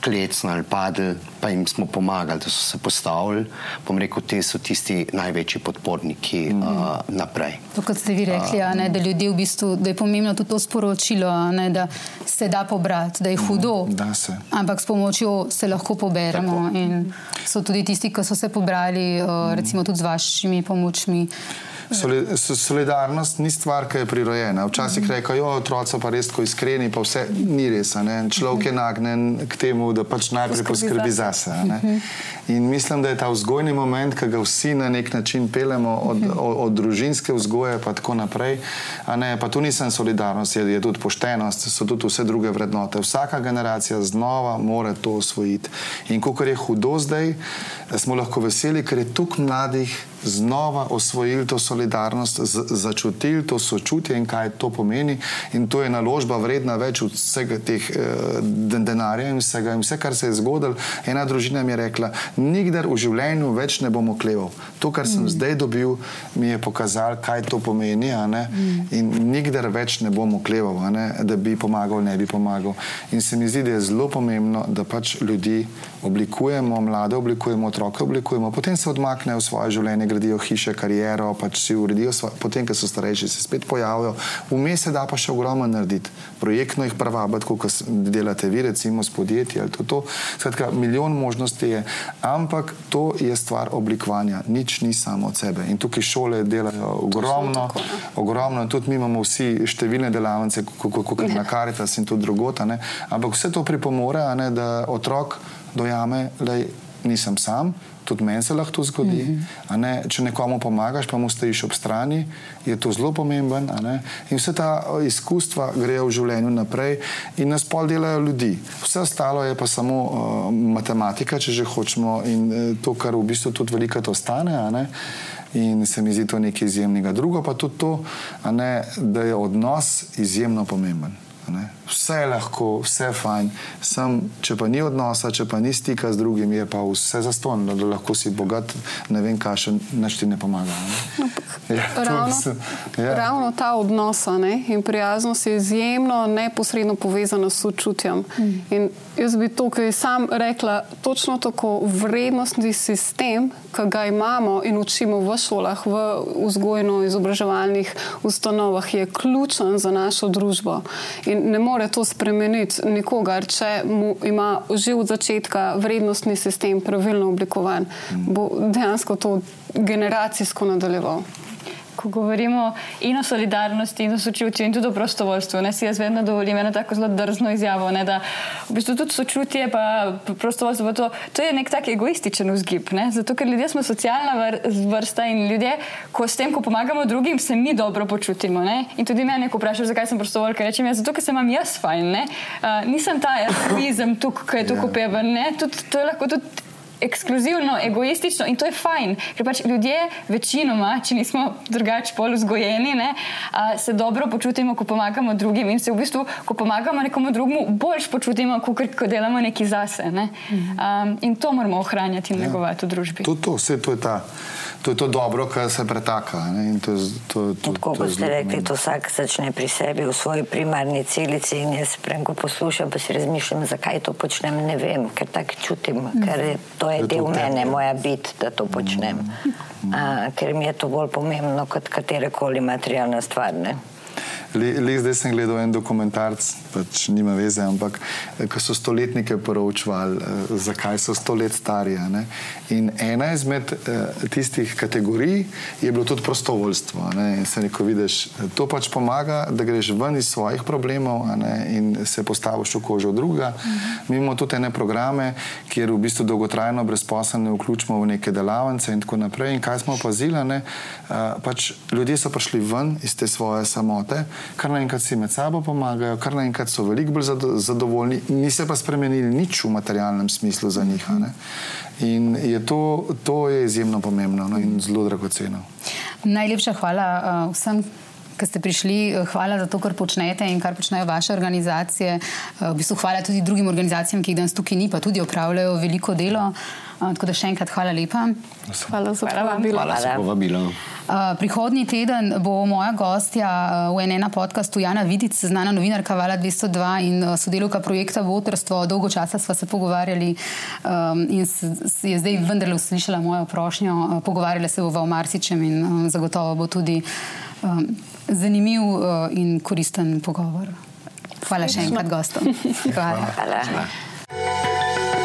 klecnali, padli, pa jim smo pomagali, da so se postavili. Bom rekel, te so tisti največji podporniki mm. uh, naprej. To, kot ste vi rekli, uh, ne, da, v bistvu, da je pomembno tudi to sporočilo, ne, da se da pobrati, da je mhm, hudo, da ampak s pomočjo se lahko poberemo. In so tudi tisti, ki so se pobrali, uh, recimo tudi z vašimi pomočmi. Solidarnost ni stvar, ki je prirojena. Včasih -hmm. rečejo, otroci so pa res tako iskreni, pa vse ni res. Človek je nagnjen k temu, da pač najprej poskrbi zase. Mhm. In mislim, da je ta vzgojni moment, ki ga vsi na nek način pelemo, od, mhm. od, od družinske vzgoje pa tako naprej. Pa tu nisem solidarnost, je, je tudi poštenost, so tudi vse druge vrednote. Vsaka generacija znova mora to osvojiti. In ko je hudo zdaj, smo lahko veseli, ker je tukaj mladih znova osvojili to solidarnost, začutili to sočutje in kaj to pomeni. In to je naložba vredna več od vsega teh eh, denarja in vsega. In vse, kar se je zgodilo, ena družina mi je rekla, nikdar v življenju več ne bom okleval. To, kar sem mm. zdaj dobil, mi je pokazalo, kaj to pomeni. Mm. In nikdar več ne bom okleval, da bi pomagal, ne bi pomagal. In se mi zdi, da je zelo pomembno, da pač ljudi oblikujemo, mlade oblikujemo, otroke oblikujemo, potem se odmaknejo v svoje življenje, gradijo hiše, kariero, pač si uredijo, svoje, potem, ko so starejši, se spet pojavijo. Vmes se da pa še ogromno narediti. Projektno jih pravabiti, kot delate vi, recimo s podjetji ali to. to. Skratka, milijon možnosti je, ampak to je stvar oblikovanja, nič ni samo od sebe. In tukaj šole delajo ogromno, ogromno. In tudi mi imamo vsi številne delavnice, kot na Karitas in tudi drugota, ampak vse to pripomore, ne, da otrok dojame, da nisem sam, tudi meni se lahko to zgodi. Mm -hmm. ne? Če nekomu pomagaš, pa mu stojiš ob strani, je to zelo pomemben. In vse ta izkustva grejo v življenju naprej in nas pol delajo ljudi. Vse ostalo je pa samo uh, matematika, če že hočemo, in uh, to, kar v bistvu tudi veliko to stane. In se mi zdi to nekaj izjemnega. Drugo pa tudi to, ne, da je odnos izjemno pomemben. Ne? Vse je lahko, vse je fajn, Sam, če pa ni odnosa, če pa ni stika z drugimi, je pa vse za ston, da lahko si bogat, ne vem, kaj še našti ne pomaga. Ne? Ja, ravno, ja. ravno ta odnos in prijaznost je izjemno neposredno povezana s sočutjem. Mm. Jaz bi tukaj sam rekla, točno tako vrednostni sistem, ki ga imamo in učimo v šolah, v vzgojno-izobraževalnih ustanovah, je ključen za našo družbo. In ne more to spremeniti nikogar, če mu ima že od začetka vrednostni sistem pravilno oblikovan. Bo dejansko to generacijsko nadaljeval ko govorimo in o solidarnosti, in o sočutju, in tudi o prostovoljstvu. Ne, si jaz vedno dovolim eno tako zelo drzno izjavo, ne, da v bistvu tudi sočutje, pa prostovoljstvo, pa to, to je nek tak egoističen vzgib. Ne, zato, ker ljudje smo socialna vr vrsta in ljudje, ko s tem, ko pomagamo drugim, se mi dobro počutimo. Ne. In tudi mene, ko vprašaš, zakaj sem prostovoljka, rečem, ja, zato, ker se imam jaz fajn. Uh, nisem ta egoizem tukaj, ki je tukaj yeah. Ja. peven. To je lahko tudi ekskluzivno, egoistično in to je fajn, ker pač ljudje, večinoma, če nismo drugače pol vzgojeni, ne, a, se dobro počutimo, ko pomagamo drugim in se v bistvu, ko pomagamo nekomu drugemu, boljš počutimo, kot ko delamo neki zase. Ne. Um, in to moramo ohranjati in ja. negovati v družbi. To, to, vse to je ta to je to dobro, kar se pretaka. Tako kot ste rekli, to vsak začne pri sebi, v svoji primarni celici. In jaz prem, ko poslušam, pa si razmišljam, zakaj to počnem. Ne vem, ker tako čutim, mm. ker je, to je, je del to mene, moja bit, da to počnem. Mm. A, ker mi je to bolj pomembno kot katerekoli materialna stvar. Ne? Le, le zdaj sem gledal en dokumentarc, pač nima veze, ampak eh, ko so stoletnike poročvali, eh, zakaj so sto let stari. In ena izmed eh, tistih kategorij je bilo tudi prostovoljstvo. In se neko vidiš, to pač pomaga, da greš ven iz svojih problemov in se postaviš v kožo druga. Mhm. Mi imamo tudi ene programe, kjer v bistvu dolgotrajno brezposelne vključimo v neke delavnice in tako naprej. In kaj smo opazili? Pač ljudje so prišli ven iz te svoje samote kar naenkrat si med sabo pomagajo, kar naenkrat so veliko bolj zadovoljni, ni se pa spremenili nič v materialnem smislu za njih. In je to, to je izjemno pomembno no, in zelo dragoceno. Najlepša hvala uh, vsem. Ker ste prišli, hvala za to, kar počnete in kar počnejo vaše organizacije. V bistvu hvala tudi drugim organizacijam, ki jih danes tukaj ni, pa tudi opravljajo veliko delo. Tako da še enkrat hvala lepa. Hvala za povabilo. Hvala za povabilo. Prihodnji teden bo moja gostja v enem podkastu Jana Vidic, znana novinarka Vala 202 in sodelovka projekta Votrstvo. Dolgo časa smo se pogovarjali in je zdaj vendarle uslišala mojo prošnjo. Pogovarjala se bo o marsičem in zagotovo bo tudi zanimiv in koristen pogovor. Hvala še enkrat gostom. Hvala. Hvala.